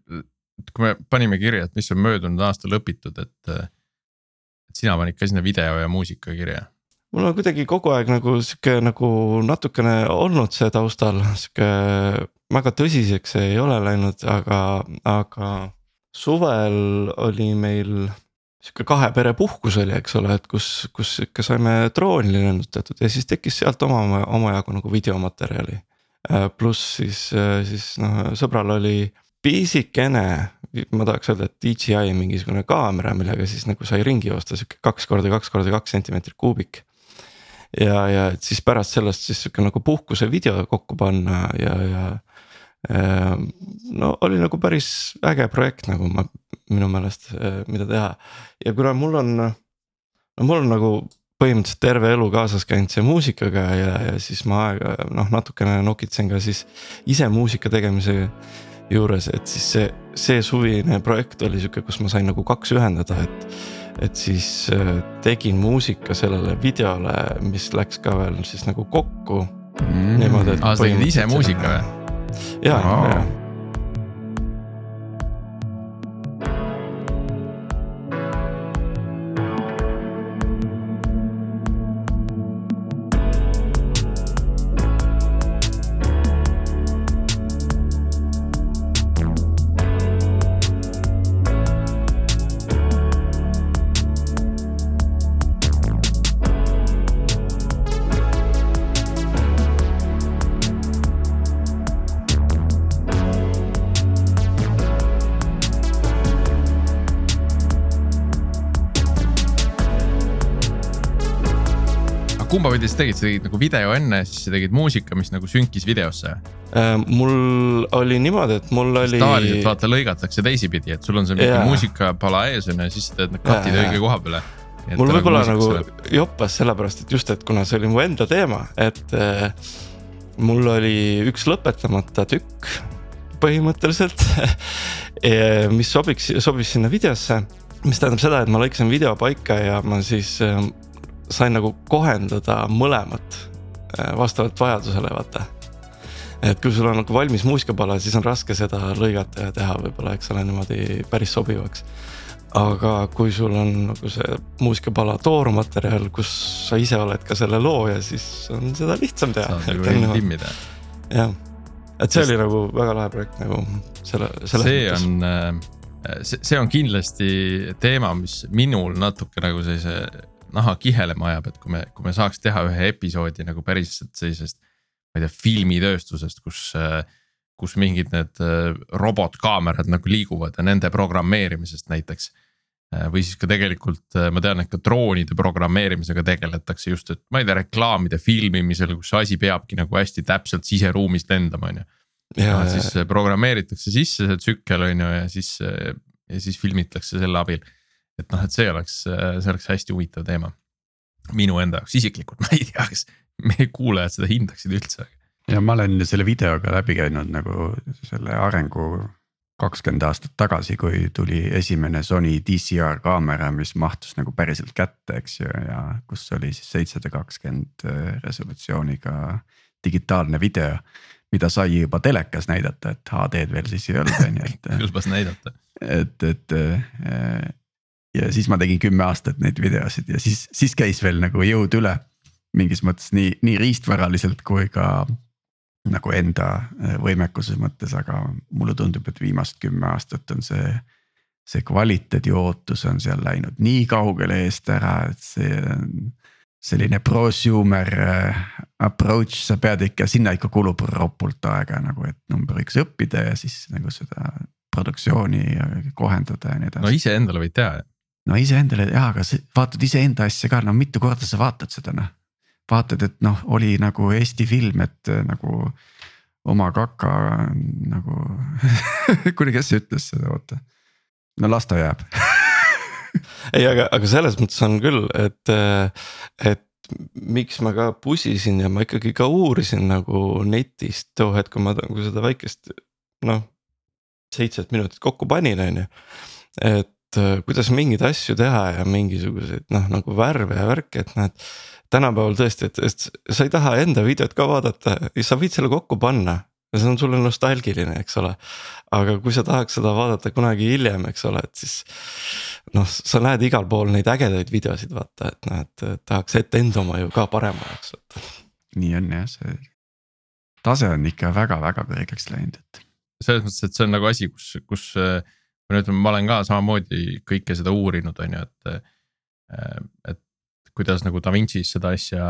kui me panime kirja, et mis on möödunud aastal õpitud, et. et sina panid ka sinna video ja muusika kirja. mul on kuidagi kogu aeg nagu sihuke nagu natukene olnud see taustal, sihuke väga tõsiseks ei ole läinud, aga, aga suvel oli meil sihuke kahe pere puhkus oli, eks ole, et kus, kus ikka saime drooni lennutatud ja siis tekkis sealt oma, omajagu nagu videomaterjali. pluss siis, siis noh sõbral oli pisikene, ma tahaks öelda, et DJI mingisugune kaamera, millega siis nagu sai ringi joosta sihuke kaks korda kaks korda kaks sentimeetrit kuubik. ja, ja siis pärast sellest siis sihuke nagu puhkuse video kokku panna ja, ja no oli nagu päris äge projekt nagu ma minu meelest, mida teha ja kuna mul on, no mul on nagu põhimõtteliselt terve elu kaasas käinud see muusikaga ja, ja siis ma aega noh, natukene nokitsen ka siis ise muusika tegemise juures, et siis see, see suvine projekt oli sihuke, kus ma sain nagu kaks ühendada, et. et siis eh, tegin muusika sellele videole, mis läks ka veel siis nagu kokku mm.. niimoodi, et. aa, sa tegid ise muusika või? ja, ja pidi sa tegid, sa tegid nagu video enne, siis sa tegid muusika, mis nagu sünkis videosse äh,? mul oli niimoodi, et mul oli. tavaliselt vaata lõigatakse teisipidi, et sul on see mingi yeah. muusikapala ees on ju ja siis sa teed need cut'id õige koha peale. mul võib-olla nagu, nagu joppas sellepärast, et just, et kuna see oli mu enda teema, et äh, mul oli üks lõpetamata tükk põhimõtteliselt mis sobiks, sobis sinna videosse mis tähendab seda, et ma lõikasin video paika ja ma siis äh, sain nagu kohendada mõlemat äh, vastavalt vajadusele, vaata. et kui sul on nagu valmis muusikapala, siis on raske seda lõigata ja teha võib-olla, eks ole, niimoodi päris sobivaks. aga kui sul on nagu see muusikapala toormaterjal, kus sa ise oled ka selle looja, siis on seda lihtsam teha. saad nagu timmida. jah, et see Sest... oli nagu väga lahe projekt nagu selle, selle. see mõttes. on äh, see, see on kindlasti teema, mis minul natuke nagu sellise naha kihelema ajab, et kui me, kui me saaks teha ühe episoodi nagu päriselt sellisest. ma ei tea, filmitööstusest, kus, kus mingid need robotkaamerad nagu liiguvad ja nende programmeerimisest näiteks. Või siis ka tegelikult ma tean, et ka droonide programmeerimisega tegeletakse just, et ma ei tea, reklaamide filmimisel, kus see asi peabki nagu hästi täpselt siseruumist lendama, on ju. ja siis programmeeritakse sisse see tsükkel on ju ja siis, ja siis filmitakse selle abil et noh, et see oleks, see oleks hästi huvitav teema. minu enda jaoks isiklikult, ma ei tea, kas meie kuulajad seda hindaksid üldse. ja ma olen selle videoga läbi käinud nagu selle arengu kakskümmend aastat tagasi, kui tuli esimene Sony DCR kaamera, mis mahtus nagu päriselt kätte, eks ju, ja kus oli siis seitsesada kakskümmend resolutsiooniga digitaalne video. mida sai juba telekas näidata, et HD-d veel siis ei olnud, on ju, et kõlbas näidata. et, et ja siis ma tegin kümme aastat neid videosid ja siis, siis käis veel nagu jõud üle. mingis mõttes nii, nii riistvaraliselt kui ka nagu enda äh, võimekuse mõttes, aga mulle tundub, et viimased kümme aastat on see. see kvaliteedi ootus on seal läinud nii kaugele eest ära, et see on selline prosumer äh, approach, sa pead ikka, sinna ikka kulub ropult aega nagu, et number üks õppida ja siis nagu seda produktsiooni kohendada ja nii edasi. no iseendale võid teha no iseendale jaa, aga vaatad iseenda asja ka, no mitu korda sa vaatad seda noh. vaatad, et noh, oli nagu Eesti film, et äh, nagu oma kaka nagu kuule, kes ütles seda, oota. no las ta jääb ei, aga, aga selles mõttes on küll, et, äh, et miks ma ka pusisin ja ma ikkagi ka uurisin nagu netist too hetk, kui ma nagu seda väikest noh. seitset minutit kokku panin, on ju. et kuidas mingeid asju teha ja mingisuguseid noh, nagu värve ja värke, et noh, et. tänapäeval tõesti, et, et sa ei taha enda videot ka vaadata, sa võid selle kokku panna ja see on sulle nostalgiline, eks ole. aga kui sa tahaks seda vaadata kunagi hiljem, eks ole, et siis. noh, sa näed igal pool neid ägedaid videosid vaata, et noh, et tahaks ette enda oma ju ka parem oleks, et. nii on jah, see tase on ikka väga-väga kõrgeks läinud, et. selles mõttes, et see on nagu asi, kus, kus no ütleme, ma olen ka samamoodi kõike seda uurinud, on ju, et. Äh, et kuidas nagu DaVinci's seda asja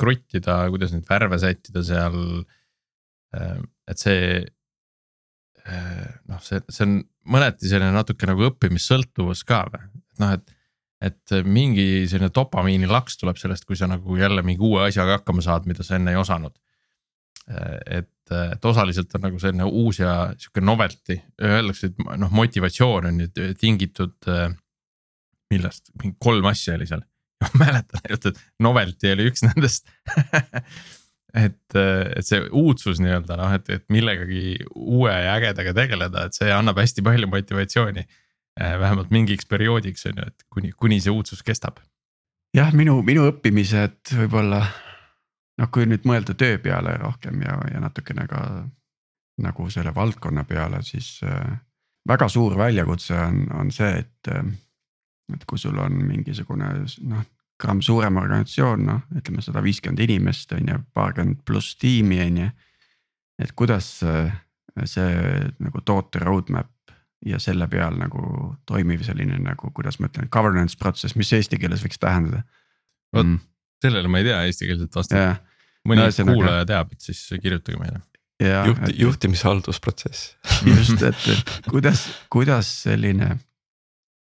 kruttida, kuidas neid värve sättida seal. Äh, et see, noh, see, see on mõneti selline natuke nagu õppimissõltuvus ka või, et noh, et. et mingi selline dopamiini laks tuleb sellest, kui sa nagu jälle mingi uue asjaga hakkama saad, mida sa enne ei osanud. et, et osaliselt on nagu selline uus ja sihuke novelty, öeldakse, et noh, motivatsioon on ju tingitud. millest, mingi kolm asja oli seal, ma mäletan ainult, et novelty oli üks nendest et, et see uudsus nii-öelda noh, et, et millegagi uue ja ägedaga tegeleda, et see annab hästi palju motivatsiooni. Eh, vähemalt mingiks perioodiks on ju, et kuni, kuni see uudsus kestab. jah, minu, minu õppimised võib-olla noh, kui nüüd mõelda töö peale rohkem ja, ja natukene ka nagu selle valdkonna peale, siis äh, väga suur väljakutse on, on see, et äh,. et kui sul on mingisugune noh gramm suurem organisatsioon, noh ütleme sada viiskümmend inimest on ju, paarkümmend pluss tiimi on ju. et kuidas see nagu toote roadmap ja selle peal nagu toimiv selline nagu, kuidas ma ütlen, governance protsess, mis eesti keeles võiks tähendada? vot mm. sellele ma ei tea eestikeelset vastust. Mõni no, kuulaja teab, et siis kirjutage meile. Juhti, juhtimishaldusprotsess just, et, et kuidas, kuidas selline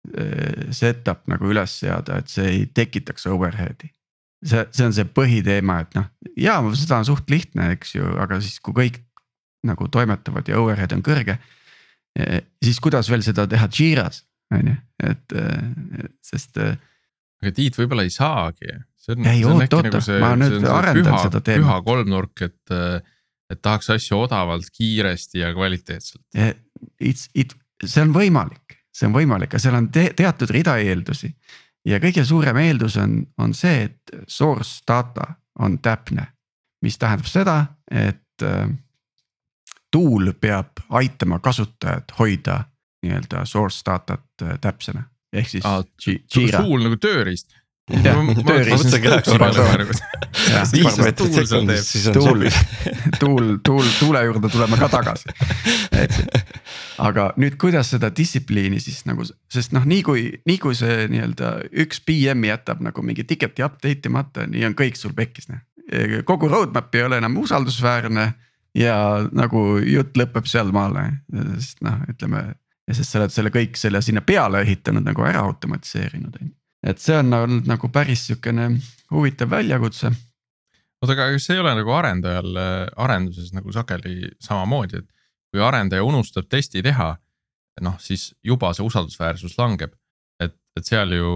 Äh, setup nagu üles seada, et see ei tekitaks overhead'i. see, see on see põhiteema, et noh, ja seda on suht lihtne, eks ju, aga siis, kui kõik nagu toimetavad ja overhead on kõrge. Eh, siis kuidas veel seda teha Jira's, on ju, et eh, sest. Eh, aga Tiit võib-olla ei saagi. Ei oota, oota, nagu ma nüüd arendan püha, seda teemat. püha kolmnurk, et, et tahaks asju odavalt, kiiresti ja kvaliteetselt. It's, it, see on võimalik see on võimalik, aga seal on te teatud rida eeldusi. ja kõige suurem eeldus on, on see, et source data on täpne, mis tähendab seda, et äh, tool peab aitama kasutajat hoida nii-öelda source datat äh, täpsena, ehk siis ah,. tool nagu tööriist on tuul, tuul, tuul, tuule juurde tuleme ka tagasi. aga nüüd, kuidas seda distsipliini siis nagu, sest noh, nii kui, nii kui see nii-öelda üks PM jätab nagu mingi ticket'i update imata, nii on kõik sul pekkis noh. kogu roadmap ei ole enam usaldusväärne ja nagu jutt lõpeb sealmaale, sest noh, ütleme. sest sa oled selle kõik selle sinna peale ehitanud nagu ära automatiseerinud on ju et see on olnud nagu päris sihukene huvitav väljakutse. oota, aga kas ei ole nagu arendajal arenduses nagu sageli samamoodi, et kui arendaja unustab testi teha, noh siis juba see usaldusväärsus langeb. et, et seal ju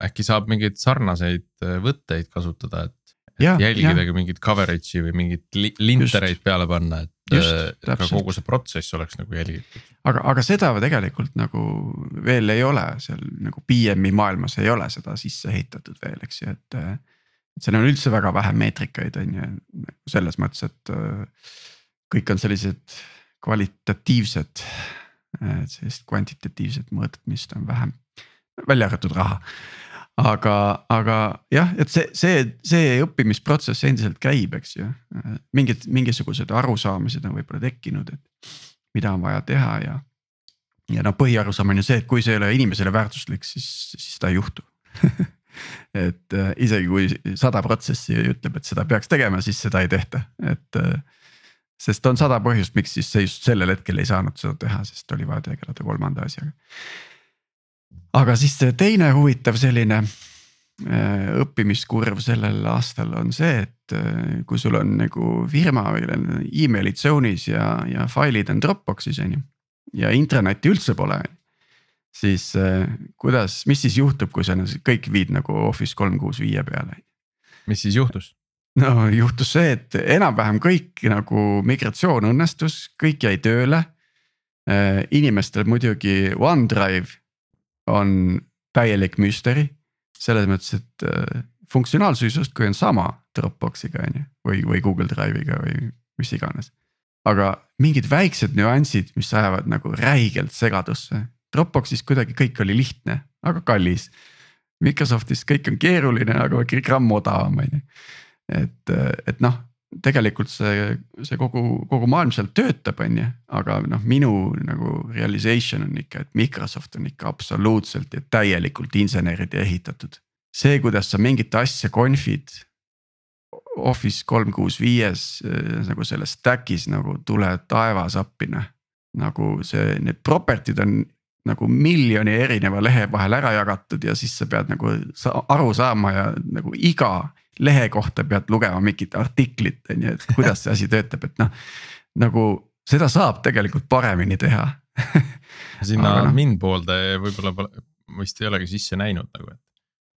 äkki saab mingeid sarnaseid võtteid kasutada, et Ja, jälgidagi mingit coverage'i või mingit lintereid peale panna, et Just, ka kogu see protsess oleks nagu jälgitud. aga, aga seda tegelikult nagu veel ei ole seal nagu PM-i maailmas ei ole seda sisse ehitatud veel, eks ju, et. et seal on üldse väga vähe meetrikaid on ju selles mõttes, et kõik on sellised kvalitatiivsed. sellist kvantitatiivset mõõtmist on vähem, välja arvatud raha aga, aga jah, et see, see, see õppimisprotsess endiselt käib, eks ju. mingid, mingisugused arusaamised on võib-olla tekkinud, et mida on vaja teha ja. ja noh, põhiarusaam on ju see, et kui see ei ole inimesele väärtuslik, siis, siis seda ei juhtu et äh, isegi kui sada protsessi ütleb, et seda peaks tegema, siis seda ei tehta, et äh,. sest on sada põhjust, miks siis see just sellel hetkel ei saanud seda teha, sest oli vaja tegeleda kolmanda asjaga aga siis teine huvitav selline äh, õppimiskurv sellel aastal on see, et äh, kui sul on nagu firma või email'id Zone'is ja, ja failid on Dropbox'is on ju. ja intranetti üldse pole, siis äh, kuidas, mis siis juhtub, kui sa kõik viid nagu Office kolm kuus viie peale? mis siis juhtus? no juhtus see, et enam-vähem kõik nagu migratsioon õnnestus, kõik jäi tööle. inimestel muidugi OneDrive on täielik müsteeri. selles mõttes, et äh, funktsionaalsus justkui on sama Dropboxiga on ju, või, või Google Drive'iga või mis iganes. aga mingid väiksed nüansid, mis ajavad nagu räigelt segadusse. Dropboxis kuidagi kõik oli lihtne, aga kallis. Microsoftis kõik on keeruline, aga gramm odavam on ju. et, et noh, tegelikult see, see kogu, kogu maailm seal töötab, on ju, aga noh, minu nagu realization on ikka, et Microsoft on ikka absoluutselt ja täielikult inseneride ehitatud. see, kuidas sa mingit asja conf'id. Office kolm kuus viies nagu selles stack'is nagu tule taevas appi noh. nagu see, need property'd on nagu miljoni erineva lehe vahel ära jagatud ja siis sa pead nagu aru saama ja nagu iga lehe kohta pead lugema mingit artiklit, on ju, et kuidas see asi töötab, et noh. nagu seda saab tegelikult paremini teha sinna no. min poolde võib-olla pole, vist ei olegi sisse näinud nagu, et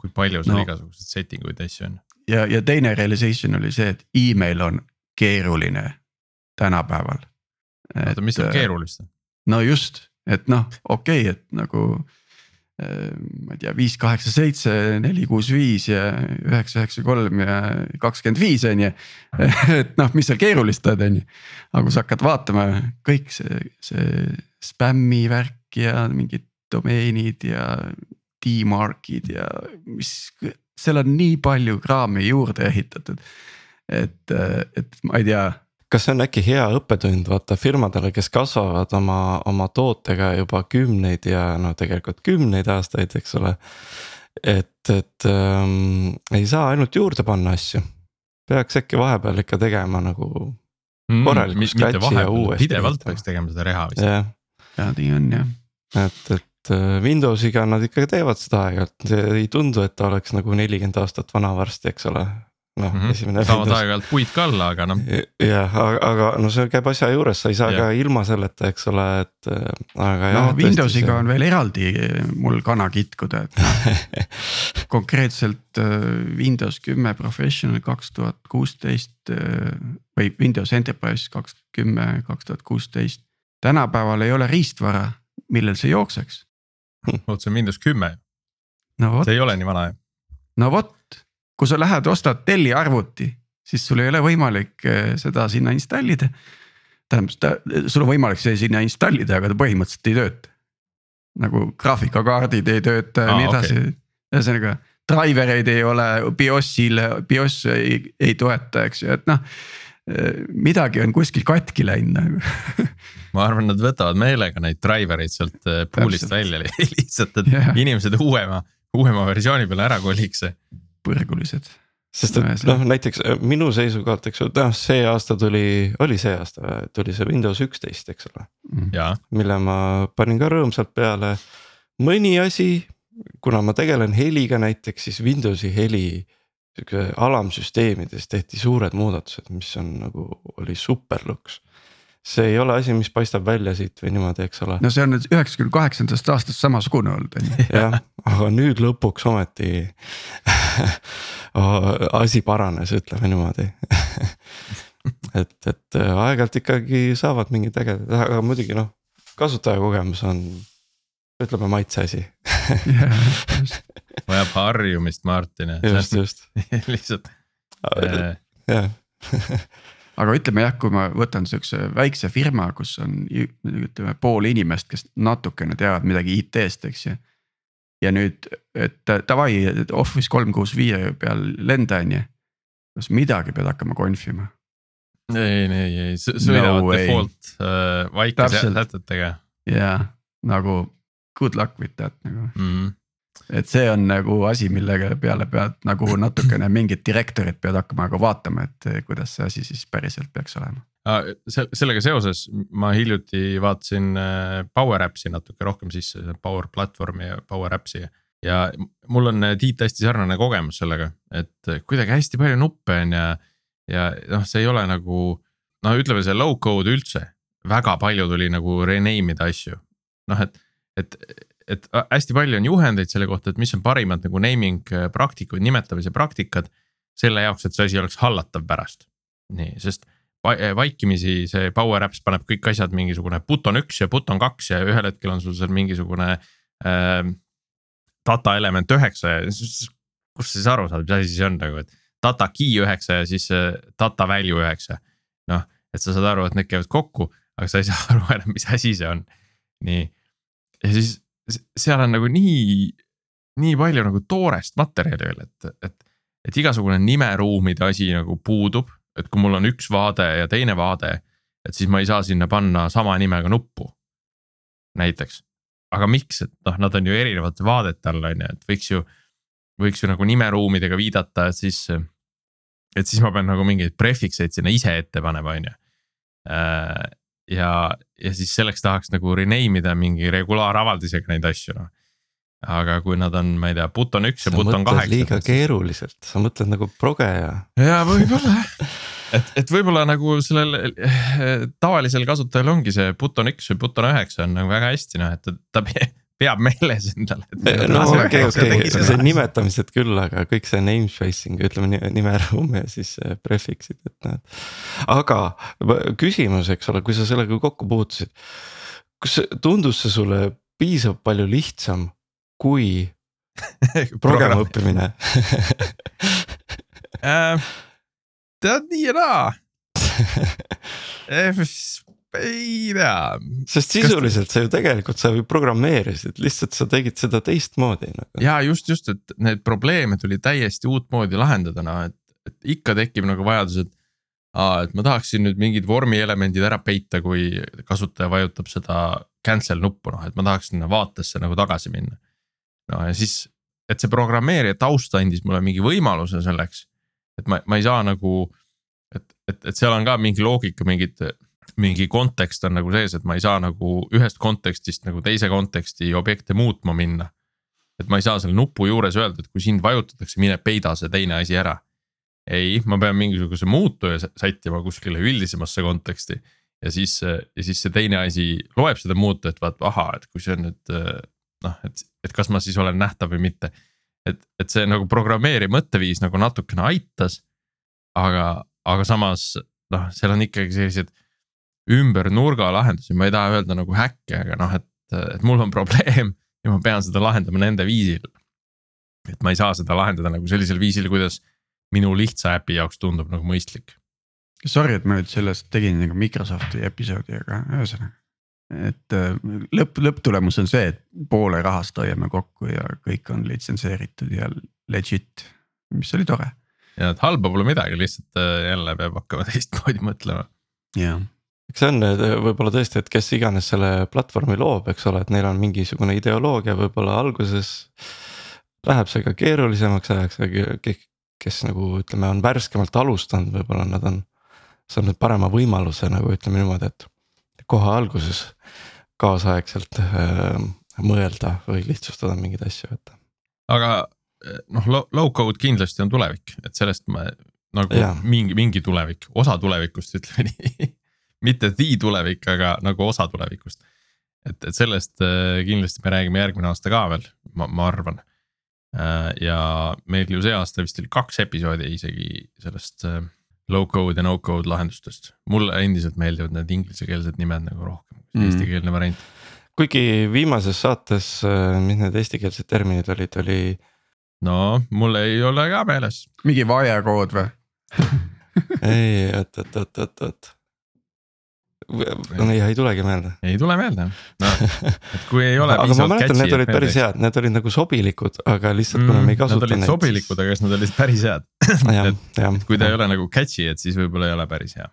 kui palju seal no. igasuguseid setting uid asju on. ja, ja teine realization oli see, et email on keeruline tänapäeval. oota, mis seal äh, keerulist on? no just, et noh, okei okay,, et nagu äh, ma ei tea, viis, kaheksa, seitse, neli, kuus, viis ja üheksa, üheksa, kolm ja kakskümmend viis on ju. et noh, mis seal keerulist on, on ju. aga kui sa hakkad vaatama kõik see, see spämmi värk ja mingid domeenid ja D-mark'id ja mis, seal on nii palju kraami juurde ehitatud. et, et ma ei tea kas see on äkki hea õppetund vaata firmadele, kes kasvavad oma, oma tootega juba kümneid ja no tegelikult kümneid aastaid, eks ole. et, et ähm, ei saa ainult juurde panna asju, peaks äkki vahepeal ikka tegema nagu mm, korraliku scratch'i ja uuesti. pidevalt peaks tegema seda reha vist. jah, ja nii on jah. et, et äh, Windowsiga nad ikka teevad seda aeg-ajalt, ei tundu, et ta oleks nagu nelikümmend aastat vana varsti, eks ole noh mm -hmm. esimene. saavad aeg-ajalt puid ka alla, aga noh. jah, aga, aga no see käib asja juures, sa ei saa ja. ka ilma selleta, eks ole, et aga jah. no Windowsiga see... on veel eraldi mul kana kitkuda, et noh konkreetselt äh, Windows kümme Professional kaks tuhat kuusteist äh, või Windows Enterprise kaks kümme, kaks tuhat kuusteist. tänapäeval ei ole riistvara, millel see jookseks. oot, see on Windows kümme no,. see ei ole nii vana ju. no vot kui sa lähed, ostad Delli arvuti, siis sul ei ole võimalik eh, seda sinna installida. tähendab, sul on võimalik see sinna installida, aga ta põhimõtteliselt ei tööta. nagu graafikakaardid ei tööta ja nii edasi okay., ühesõnaga driver eid ei ole, BIOS-il, BIOS ei, ei toeta, eks ju, et noh eh, midagi on kuskil katki läinud nagu ma arvan, nad võtavad meelega neid driver eid sealt eh, pool'ist välja lihtsalt, et yeah. inimesed uuema, uuema versiooni peale ära koliks põrgulised. sest et noh, näiteks äh, minu seisukohalt, eks ole, noh, see aasta tuli, oli see aasta, tuli see Windows üksteist, eks ole. Mhm. mille ma panin ka rõõmsalt peale. mõni asi, kuna ma tegelen heliga näiteks, siis Windowsi heli sihuke alamsüsteemides tehti suured muudatused, mis on nagu oli super luks see ei ole asi, mis paistab välja siit või niimoodi, eks ole. no see on nüüd üheksakümne kaheksandast aastast samasugune olnud on ju. jah, aga nüüd lõpuks ometi asi paranes, ütleme niimoodi et, et äh, aeg-ajalt ikkagi saavad mingid ägedad, aga muidugi noh, kasutajakogemus on ütleme maitse asi vajab harjumist, Martin. just, just lihtsalt. jah aga ütleme jah, kui ma võtan sihukese väikse firma, kus on ütleme pool inimest, kes natukene teavad midagi IT-st, eks ju. ja nüüd, et davai, Office kolm kuus viie peal lenda on ju, kas midagi pead hakkama confima? ei, ei, ei, sõidavad no default äh, vaikse sätetega. jaa, nagu good luck with that nagu mm. -hmm et see on nagu asi, millega peale pead nagu natukene mingit direktorit pead hakkama nagu vaatama, et eh, kuidas see asi siis päriselt peaks olema. sellega seoses ma hiljuti vaatasin eh, Power Apps'i natuke rohkem sisse, Power Platvormi ja Power Apps'i. ja mul on eh, Tiit hästi sarnane kogemus sellega, et kuidagi hästi palju nuppe on ja, ja noh, see ei ole nagu. no ütleme, see low code üldse, väga palju tuli nagu rename ida asju, noh et, et et hästi palju on juhendeid selle kohta, et mis on parimad nagu naming äh, praktikud, nimetamise praktikad. selle jaoks, et see asi oleks hallatav pärast. nii, sest äh, vaikimisi see Power Apps paneb kõik asjad mingisugune button üks ja button kaks ja ühel hetkel on sul seal mingisugune äh,. Data element üheksa ja kust sa siis aru saad, mis asi see on nagu, et data key üheksa ja siis äh, data value üheksa. noh, et sa saad aru, et need käivad kokku, aga sa ei saa aru enam, mis asi see on. nii, ja siis seal on nagu nii, nii palju nagu toorest materjali veel, et, et, et igasugune nimeruumide asi nagu puudub. et kui mul on üks vaade ja teine vaade, et siis ma ei saa sinna panna sama nimega nuppu. näiteks, aga miks, et noh, nad on ju erinevate vaadete all on ju, et võiks ju, võiks ju nagu nimeruumidega viidata, et siis. et siis ma pean nagu mingeid prefixeid sinna ise ette panema, on ju. Ja, ja siis selleks tahaks nagu rename ida mingi regulaaravaldisega neid asju noh aga kui nad on, ma ei tea, Buton üks ja Buton kaheksa. liiga keeruliselt, sa mõtled nagu progeja. ja võib-olla et, et võib-olla nagu sellel eh, tavalisel kasutajal ongi see Buton üks või Buton üheksa on nagu väga hästi noh, et ta, ta peab meeles endale. no okei, okei, see nimetamised küll, aga kõik see namespacing, ütleme nimeruum ja siis prefix'id, et näed. aga küsimus, eks ole, kui sa sellega kokku puutusid. kas tundus see sulle piisavalt palju lihtsam kui progema õppimine äh, tead nii ja naa eh, ei tea. sest sisuliselt Kas... sa ju tegelikult, sa ju programmeerisid, lihtsalt sa tegid seda teistmoodi nagu. ja just, just, et need probleeme tuli täiesti uutmoodi lahendada, noh et, et ikka tekib nagu vajadus, et. Aa, et ma tahaksin nüüd mingid vormielemendid ära peita, kui kasutaja vajutab seda cancel nuppu, noh et ma tahaks sinna vaatesse nagu tagasi minna no ja siis, et see programmeerija taust andis mulle mingi võimaluse selleks. et ma, ma ei saa nagu, et, et, et seal on ka mingi loogika, mingid, mingi kontekst on nagu sees, et ma ei saa nagu ühest kontekstist nagu teise konteksti objekte muutma minna. et ma ei saa selle nupu juures öelda, et kui sind vajutatakse, mine peida see teine asi ära. ei, ma pean mingisuguse muutuja sättima kuskile üldisemasse konteksti ja siis, ja siis see teine asi loeb seda muutujat, vaatab, ahaa, et kui see on nüüd noh, et, et kas ma siis olen nähtav või mitte. et, et see nagu programmeerija mõtteviis nagu natukene aitas. aga, aga samas noh, seal on ikkagi sellised ümber nurga lahendusi, ma ei taha öelda nagu häkke, aga noh, et, et mul on probleem ja ma pean seda lahendama nende viisil. et ma ei saa seda lahendada nagu sellisel viisil, kuidas minu lihtsa äpi jaoks tundub nagu mõistlik. Sorry, et ma nüüd sellest tegin nagu Microsofti episoodi, aga ühesõnaga et äh, lõpp, lõpptulemus on see, et poole rahast hoiame kokku ja kõik on litsenseeritud ja legit, mis oli tore. ja et halba pole midagi, lihtsalt äh, jälle peab hakkama teistmoodi mõtlema. jah eks see on võib-olla tõesti, et kes iganes selle platvormi loob, eks ole, et neil on mingisugune ideoloogia, võib-olla alguses. Läheb see ka keerulisemaks ajaks, aga kes nagu ütleme, on värskemalt alustanud, võib-olla nad on saanud parema võimaluse nagu ütleme niimoodi, et kohe alguses kaasaegselt äh, mõelda või lihtsustada mingeid asju, et. aga eh, noh, low code kindlasti on tulevik, et sellest ma nagu ja. mingi, mingi tulevik, osa tulevikust ütleme nii mitte the tulevik, aga nagu osa tulevikust. et, et sellest äh, kindlasti me räägime järgmine aasta ka veel, ma, ma arvan äh,. ja meil ju see aasta vist oli kaks episoodi isegi sellest äh, low code ja no code lahendustest. mulle endiselt meeldivad need inglisekeelsed nimed nagu rohkem kui mm. eestikeelne variant. kuigi viimases saates, mis need eestikeelsed terminid olid, oli. no mul ei ole ka meeles. mingi vaiekood või ei, oot, oot, oot, oot, oot no ei, ei tulegi meelde. ei tule meelde, noh, et kui ei ole. aga ma mäletan, need olid päris head, need olid nagu sobilikud, aga lihtsalt kuna me ei kasuta neid. Nad olid neid, sobilikud, aga kas nad olid päris head et, et kui ta ei ole nagu catchy, et siis võib-olla ei ole päris hea.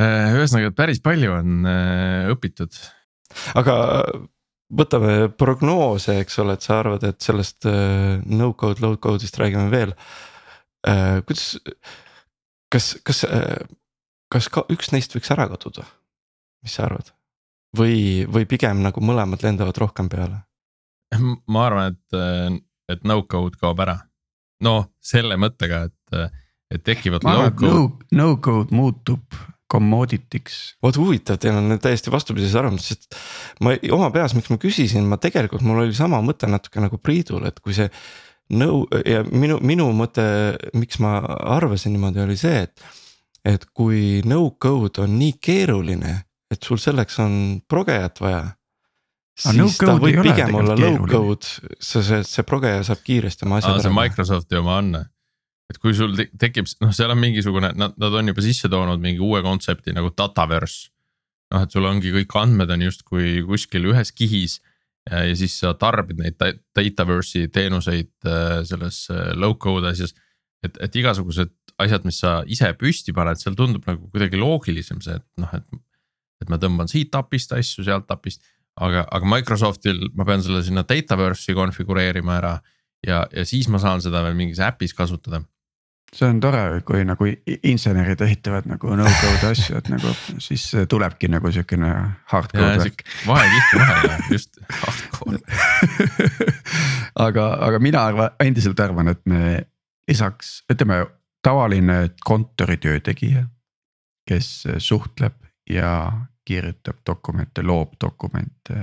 Äh, ühesõnaga, et päris palju on äh, õpitud. aga võtame prognoose, eks ole, et sa arvad, et sellest äh, no code, low code'ist räägime veel. kuidas, kas, kas, kas ka üks neist võiks ära kaduda? Mis sa arvad? või, või pigem nagu mõlemad lendavad rohkem peale? ma arvan, et, et no code kaob ära. no selle mõttega, et, et tekivad. ma arvan, et no, no code muutub commodity'ks. vot huvitav, teil on täiesti vastupidises arvamus, sest ma oma peas, miks ma küsisin, ma tegelikult, mul oli sama mõte natuke nagu Priidul, et kui see. no ja minu, minu mõte, miks ma arvasin niimoodi, oli see, et. et kui no code on nii keeruline et sul selleks on progejat vaja. siis no ta võib pigem olla low code, see, see, see progeja saab kiiresti oma asjad ära. see Microsofti oma on. et kui sul tekib, noh, seal on mingisugune, nad, nad on juba sisse toonud mingi uue kontsepti nagu dataverse. noh, et sul ongi kõik andmed on justkui kuskil ühes kihis ja, ja siis sa tarbid neid dataverse'i teenuseid äh, selles äh, low code asjas. et, et igasugused asjad, mis sa ise püsti paned, seal tundub nagu kuidagi loogilisem see, et noh, et et ma tõmban siit API-st asju, sealt API-st. aga, aga Microsoftil ma pean selle sinna Dataverse'i konfigureerima ära ja, ja siis ma saan seda veel mingis äpis kasutada. see on tore, kui nagu insenerid ehitavad nagu no-code asju, et nagu siis tulebki nagu siukene hardcode värk. vahekiht vahele, just hardcore. aga, aga mina arvan, endiselt arvan, et me lisaks, ütleme tavaline kontoritöö tegija. kes suhtleb ja kirjutab dokumente, loob dokumente.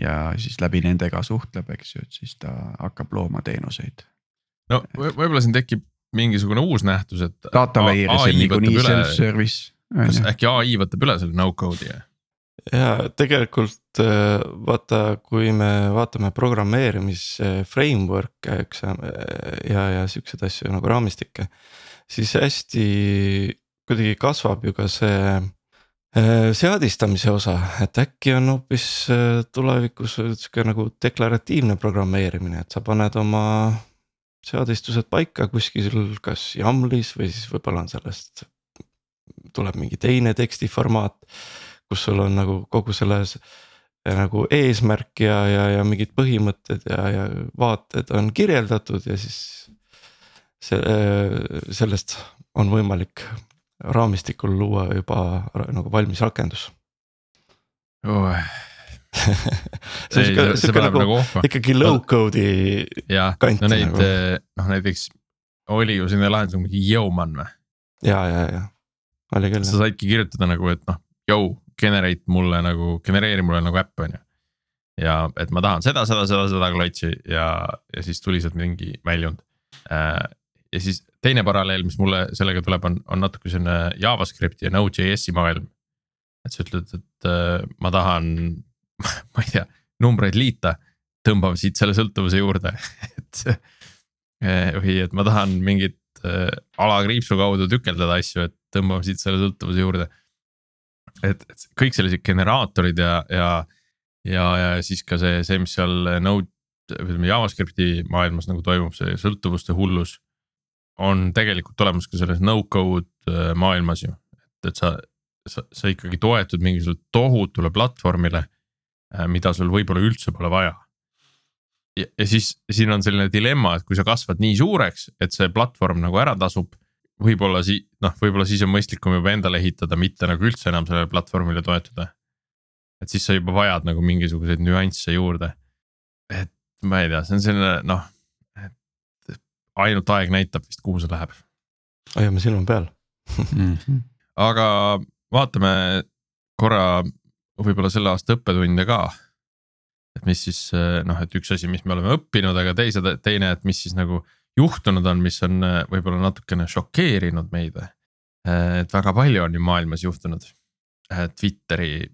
ja siis läbi nende ka suhtleb, eks ju, et siis ta hakkab looma teenuseid. no võib- võib-olla siin tekib mingisugune uus nähtus, et. data layer'is on niikuinii self-service. kas äkki ai võtab üle selle no code'i ja? ja tegelikult äh, vaata, kui me vaatame programmeerimise framework'e, eks ja, ja siukseid asju nagu raamistikke. siis hästi kuidagi kasvab ju ka see äh, seadistamise osa, et äkki on hoopis äh, tulevikus sihuke nagu deklaratiivne programmeerimine, et sa paned oma seadistused paika kuskil, kas YAML-is või siis võib-olla on sellest. tuleb mingi teine tekstiformaat, kus sul on nagu kogu selles nagu eesmärk ja, ja, ja mingid põhimõtted ja, ja vaated on kirjeldatud ja siis. see, sellest on võimalik raamistikul luua juba nagu valmis rakendus oh. see on sihuke, sihuke nagu, nagu ikkagi low code'i jah, no neid nagu. noh näiteks oli ju selline lahendus nagu mingi Yeoman või? ja, ja, ja oli küll. sa saidki kirjutada nagu, et noh, yo generate mulle nagu, genereeri mulle nagu äpp on ju. ja et ma tahan seda, seda, seda, seda klotsi ja, ja siis tuli sealt mingi väljund. Äh, ja siis teine paralleel, mis mulle sellega tuleb, on, on natuke selline JavaScripti ja Node.js-i maailm. et sa ütled, et äh, ma tahan ma ei tea, numbreid liita, tõmbame siit selle sõltuvuse juurde et eh, või et ma tahan mingit äh, alakriipsu kaudu tükeldada asju, et tõmbame siit selle sõltuvuse juurde. et, et kõik sellised generaatorid ja, ja, ja, ja siis ka see, see, mis seal Node, ütleme JavaScripti maailmas nagu toimub, see sõltuvuste hullus. On tegelikult olemas ka selles no-code äh, maailmas ju, et, et sa, sa, sa ikkagi toetud mingisugusele tohutule platvormile Äh, mida sul võib-olla üldse pole vaja. ja, siis siin on selline dilemma, et kui sa kasvad nii suureks, et see platvorm nagu ära tasub. võib-olla sii-, noh, võib-olla siis on mõistlikum juba endale ehitada, mitte nagu üldse enam sellele platvormile toetuda. et siis sa juba vajad nagu mingisuguseid nüansse juurde. et ma ei tea, see on selline noh, ainult aeg näitab vist, kuhu see läheb. hoiame silma peal mhm. aga vaatame korra võib-olla selle aasta õppetunde ka. et mis siis noh, et üks asi, mis me oleme õppinud, aga teise, teine, et mis siis nagu juhtunud on, mis on võib-olla natukene šokeerinud meid. et väga palju on ju maailmas juhtunud, Twitteri.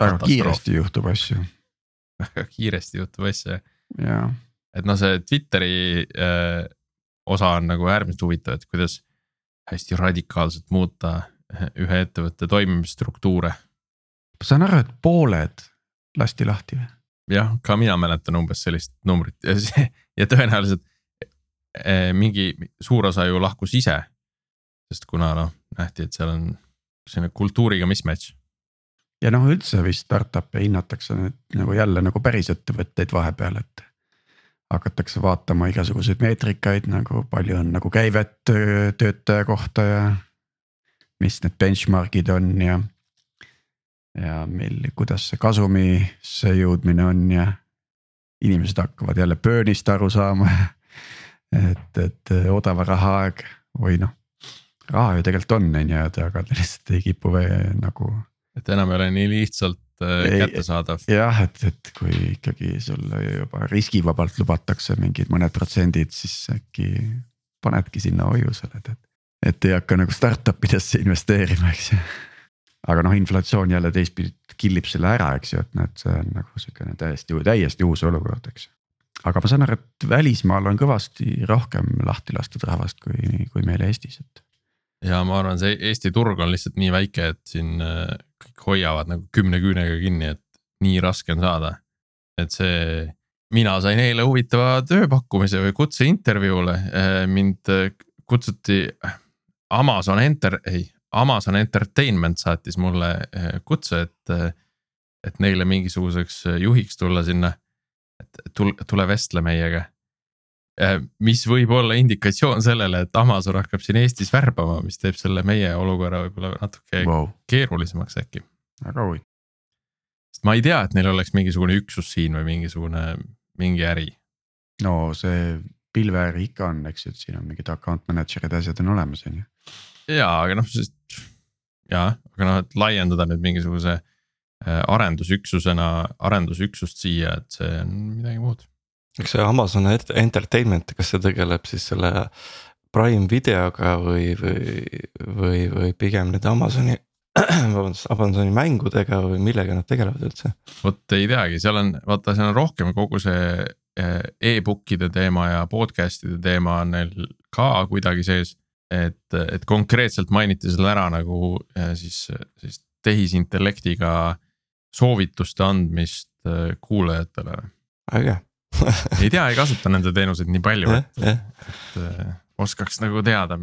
väga kiiresti juhtub asju. väga kiiresti juhtub asju jah. et noh, see Twitteri äh, osa on nagu äärmiselt huvitav, et kuidas hästi radikaalselt muuta ühe ettevõtte toimimisstruktuure ma saan aru, et pooled lasti lahti või? jah, ka mina mäletan umbes sellist numbrit ja see ja tõenäoliselt eh, mingi suur osa ju lahkus ise. sest kuna noh, nähti, et seal on selline kultuuriga mismatch. ja noh, üldse vist startup'e hinnatakse nüüd nagu jälle nagu päris ettevõtteid vahepeal, et. Hakatakse vaatama igasuguseid meetrikaid nagu palju on nagu käivet töötaja kohta ja. mis need benchmark'id on ja ja meil, kuidas see kasumisse jõudmine on ja inimesed hakkavad jälle burn'ist aru saama. et, et odava raha aeg või noh, raha ju tegelikult on, on ju, aga lihtsalt ei kipu nagu. et enam ei ole nii lihtsalt kättesaadav. jah, et, et kui ikkagi sulle juba riskivabalt lubatakse mingid mõned protsendid, siis äkki panedki sinna hoiusele, et, et. et ei hakka nagu startup idesse investeerima, eks ju aga noh, inflatsioon jälle teistpidi killib selle ära, eks ju, et näed, see on nagu sihukene täiesti, täiesti uus olukord, eks. aga ma saan aru, et välismaal on kõvasti rohkem lahti lastud rahvast kui, kui meil Eestis, et. Ja ma arvan, see Eesti turg on lihtsalt nii väike, et siin äh, kõik hoiavad nagu kümne küünega kinni, et nii raske on saada. et see, mina sain eile huvitava tööpakkumise või kutse intervjuule, äh, mind äh, kutsuti Amazon Enter, ei Amazon Entertainment saatis mulle kutse, et, et neile mingisuguseks juhiks tulla sinna. et tule, tule vestle meiega. Mis võib olla indikatsioon sellele, et Amazon hakkab siin Eestis värbama, mis teeb selle meie olukorra võib-olla natuke wow. keerulisemaks äkki. väga huvitav. sest ma ei tea, et neil oleks mingisugune üksus siin või mingisugune, mingi äri. no see pilveäri ikka on, eks ju, et siin on mingid account manager'id, asjad on olemas, on ju. ja, aga noh, sest ja, aga noh, et laiendada nüüd mingisuguse äh, arendusüksusena, arendusüksust siia, et see on midagi muud eks see Amazon Entertainment, kas see tegeleb siis selle Prime videoga või, või, või, või pigem nüüd Amazoni vabandust, Amazoni mängudega või millega nad tegelevad üldse? vot ei teagi, seal on, vaata, seal on rohkem kogu see eh, e-book'ide teema ja podcast'ide teema on neil ka kuidagi sees. et, et konkreetselt mainiti seal ära nagu eh, siis, siis tehisintellektiga soovituste andmist eh, kuulajatele. äge ei tea, ei kasuta nende teenuseid nii palju, et, et äh, oskaks nagu teada,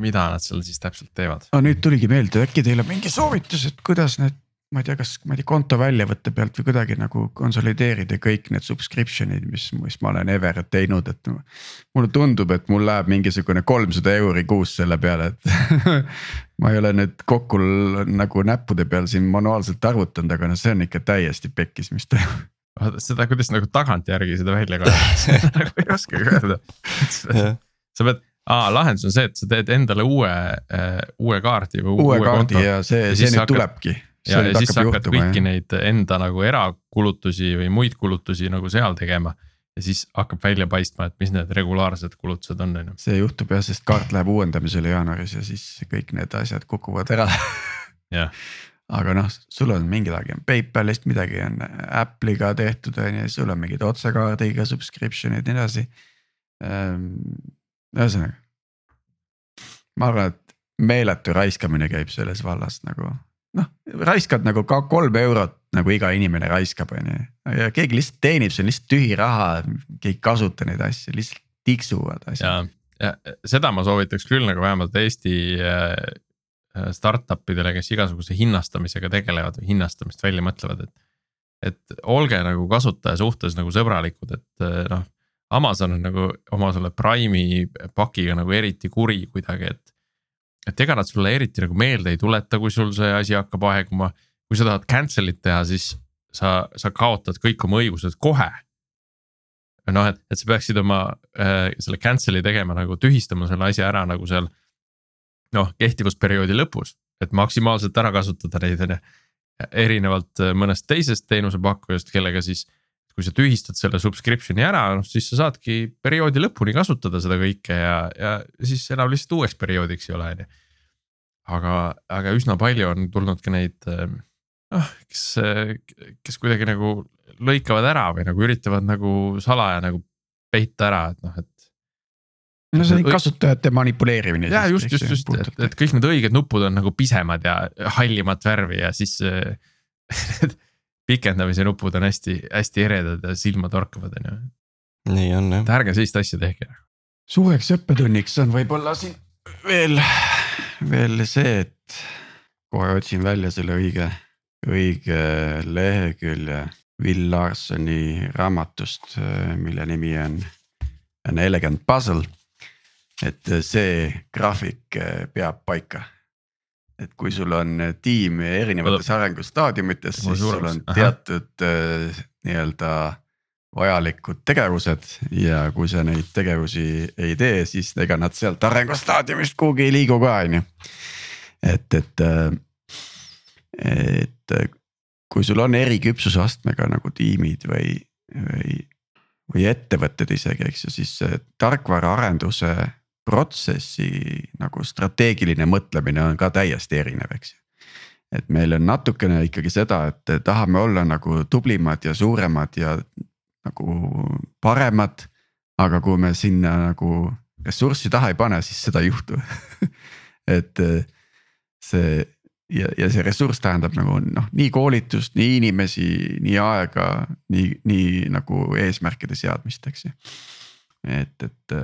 mida nad seal siis täpselt teevad. no nüüd tuligi meelde, äkki teil on mingi soovitus, et kuidas need, ma ei tea, kas ma ei tea, konto väljavõtte pealt või kuidagi nagu konsolideerida kõik need subscription'id, mis, mis ma olen ever teinud, et. mulle tundub, et mul läheb mingisugune kolmsada euri kuus selle peale, et ma ei ole nüüd kokku nagu näppude peal siin manuaalselt arvutanud, aga noh, see on ikka täiesti pekkis, mis toimub seda, kuidas nagu tagantjärgi seda välja kaevata nagu ei oskagi öelda. sa pead, aa lahendus on see, et sa teed endale uue äh,, uue kaardi või uue, uue kaardi konto. ja see, see nüüd hakkad, tulebki. ja, ja siis sa hakkad kõiki neid enda nagu erakulutusi või muid kulutusi nagu seal tegema ja siis hakkab välja paistma, et mis need regulaarsed kulutused on, on ju. see juhtub jah, sest kaart läheb uuendamisele jaanuaris ja siis kõik need asjad kukuvad ära jah, aga noh, sul on midagi on PayPalist, midagi on Apple'iga tehtud, on ju, sul on mingid otsekaardiga subscription'id ja nii edasi. Ehm, ühesõnaga, ma arvan, et meeletu raiskamine käib selles vallas nagu noh, raiskad nagu ka kolm eurot nagu iga inimene raiskab, on ju. ja keegi lihtsalt teenib, see on lihtsalt tühi raha, keegi ei kasuta neid asju, lihtsalt tiksuvad asjad. ja, seda ma soovitaks küll nagu vähemalt Eesti Äh, startup idele, kes igasuguse hinnastamisega tegelevad või hinnastamist välja mõtlevad, et. et olge nagu kasutaja suhtes nagu sõbralikud, et äh, noh. Amazon on nagu oma selle Prime'i pakiga nagu eriti kuri kuidagi, et. et ega nad sulle eriti nagu meelde ei tuleta, kui sul see asi hakkab aeguma. kui sa tahad cancel'it teha, siis sa, sa kaotad kõik oma õigused kohe noh, et, et sa peaksid oma äh, selle cancel'i tegema nagu tühistama selle asja ära nagu seal noh, kehtivusperioodi lõpus, et maksimaalselt ära kasutada neid on ju. erinevalt äh, mõnest teisest teenusepakkujast, kellega siis, kui sa tühistad selle subscription'i ära, noh siis sa saadki perioodi lõpuni kasutada seda kõike ja, ja siis enam lihtsalt uueks perioodiks ei ole, on ju. aga, aga üsna palju on tulnud ka neid ähm, noh, kes, kes kuidagi nagu lõikavad ära või nagu üritavad nagu salaja nagu peita ära, et noh, et no see on kasutajate manipuleerimine. ja just, just, just, et, et kõik need õiged nupud on nagu pisemad ja hallimat värvi ja siis need pikendamise nupud on hästi-hästi eredad ja silmatorkavad on ju. nii on jah. ärge sellist asja tehke. suureks õppetunniks on võib-olla siin veel, veel see, et kohe otsin välja selle õige, õige lehekülje Will Larsoni raamatust, mille nimi on An elegant puzzle et äh, see graafik äh, peab paika. et kui sul on äh, tiim erinevates arengustaadiumites, siis sul on teatud nii-öelda vajalikud tegevused ja kui sa neid tegevusi ei tee, siis ega nad sealt arengustaadiumist kuhugi ei liigu ka, on ju. et, et, et kui sul on eri küpsusastmega nagu tiimid või, või, või ettevõtted isegi, eks ju, siis tarkvaraarenduse protsessi nagu strateegiline mõtlemine on ka täiesti erinev, eks ju. et meil on natukene ikkagi seda, et tahame olla nagu tublimad ja suuremad ja nagu paremad. aga kui me sinna nagu ressurssi taha ei pane, siis seda ei juhtu et see ja, ja see ressurss tähendab nagu noh, nii koolitust, nii inimesi, nii aega, nii, nii nagu eesmärkide seadmist, eks ju. et, et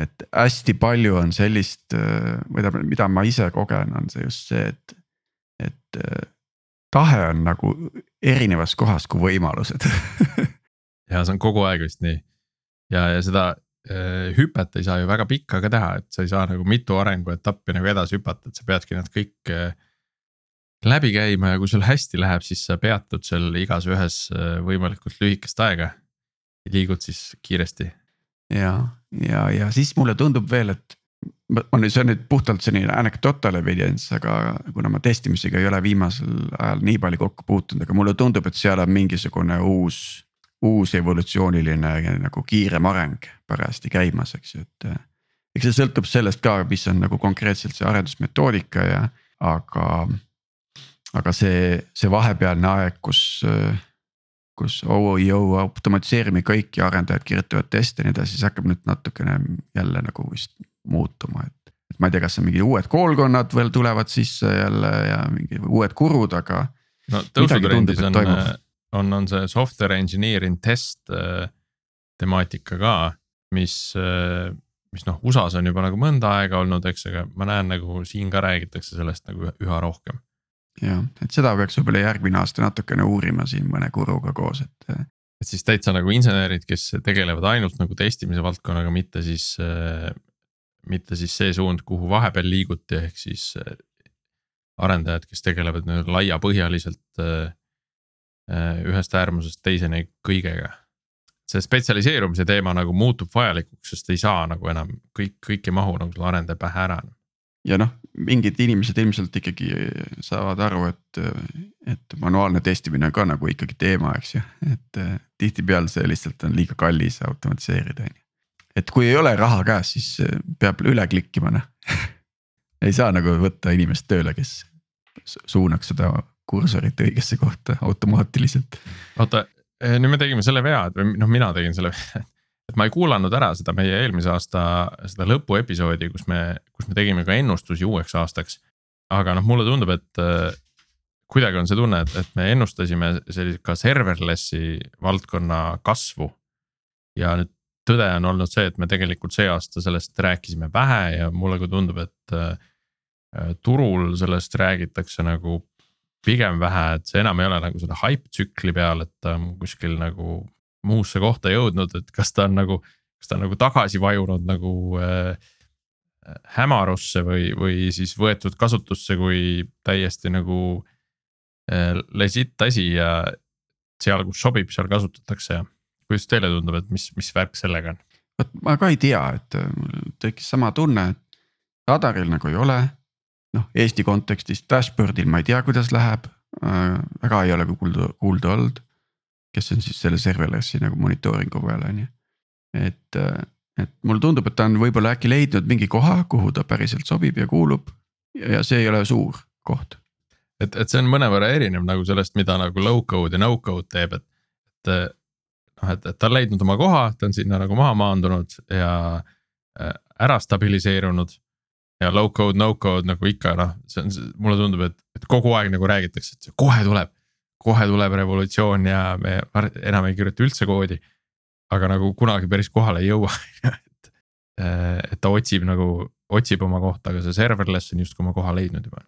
et hästi palju on sellist või tähendab, mida ma ise kogen, on see just see, et, et tahe on nagu erinevas kohas kui võimalused ja see on kogu aeg vist nii ja, ja seda hüpet ei saa ju väga pikka ka teha, et sa ei saa nagu mitu arenguetappi nagu edasi hüpata, et sa peadki need kõik läbi käima ja kui sul hästi läheb, siis sa peatud seal igas ühes võimalikult lühikest aega. liigud siis kiiresti. ja, ja, ja siis mulle tundub veel, et ma nüüd, see on nüüd puhtalt selline anekdotal evidence, aga kuna ma testimisega ei ole viimasel ajal nii palju kokku puutunud, aga mulle tundub, et seal on mingisugune uus. uus evolutsiooniline nagu kiirem areng parajasti käimas, eks ju, et. eks see sõltub sellest ka, mis on nagu konkreetselt see arendusmetoodika ja, aga. aga see, see vahepealne aeg, kus kus OOIO automatiseerime kõiki arendajad kirjutavad teste ja nii edasi, siis hakkab nüüd natukene jälle nagu vist muutuma, et. et ma ei tea, kas on mingid uued koolkonnad veel tulevad sisse jälle ja mingi uued kurud, aga. no tõusutrendis on, on, on see software engineering test äh, temaatika ka, mis äh, mis noh, USA-s on juba nagu mõnda aega olnud, eks, aga ma näen nagu siin ka räägitakse sellest nagu üha rohkem. Jah, et seda peaks võib-olla järgmine aasta natukene uurima siin mõne guruga koos, et. Äh, et siis täitsa nagu insenerid, kes tegelevad ainult nagu testimise valdkonnaga, mitte siis mitte siis see suund, kuhu vahepeal liiguti, ehk siis äh, arendajad, kes tegelevad nii-öelda laiapõhjaliselt äh, äh, ühest äärmusest teiseni kõigega. see spetsialiseerumise teema nagu muutub vajalikuks, sest ei saa nagu enam kõik, kõik ei mahu nagu selle arendaja pähe ära. Ja noh, mingid inimesed ilmselt ikkagi saavad aru, et, et manuaalne testimine on ka nagu ikkagi teema, eks ju, et tihtipeale see lihtsalt on liiga kallis automatiseerida on ju. Et kui ei ole raha käes, siis äh, peab üle klikkima noh. Ei saa nagu võtta inimest tööle, kes suunaks seda kursorit õigesse kohta automaatiliselt. oota, eh, nüüd me tegime selle vea, et või noh, mina tegin selle vea, et ma ei kuulanud ära seda meie eelmise aasta seda lõpuepisoodi, kus me, kus me tegime ka ennustusi uueks aastaks. aga noh, mulle tundub, et äh, kuidagi on see tunne, et, et me ennustasime sellise ka serverless'i valdkonna kasvu. ja nüüd tõde on olnud see, et me tegelikult see aasta sellest rääkisime vähe ja mulle ka tundub, et äh, turul sellest räägitakse nagu pigem vähe, et see enam ei ole nagu selle hype tsükli peal, et ta on kuskil nagu muusse kohta jõudnud, et kas ta on nagu, kas ta on nagu tagasi vajunud nagu äh, hämarusse või, või siis võetud kasutusse kui täiesti nagu äh, legit asi ja seal, kus sobib, seal kasutatakse ja kuidas teile tundub, et mis, mis värk sellega on? vot ma ka ei tea, et äh, mul tekkis sama tunne, et radaril nagu ei ole. noh, Eesti kontekstis dashboard'il ma ei tea, kuidas läheb äh,, väga ei ole kuulda, kuulda olnud. Kes on siis selle serverless'i nagu monitooringu peal on ju, et et mulle tundub, et ta on võib-olla äkki leidnud mingi koha, kuhu ta päriselt sobib ja kuulub ja see ei ole suur koht. et, et see on mõnevõrra erinev nagu sellest, mida nagu low code ja no code teeb, et, et noh, et, et ta on leidnud oma koha, ta on sinna nagu maha maandunud ja äh, ära stabiliseerunud. ja low code, no code nagu ikka noh, see on, mulle tundub, et, et kogu aeg nagu räägitakse, et see kohe tuleb. Kohe tuleb revolutsioon ja me enam ei kirjuta üldse koodi. aga nagu kunagi päris kohale ei jõua et, et ta otsib nagu, otsib oma kohta, aga see serverless on justkui oma koha leidnud juba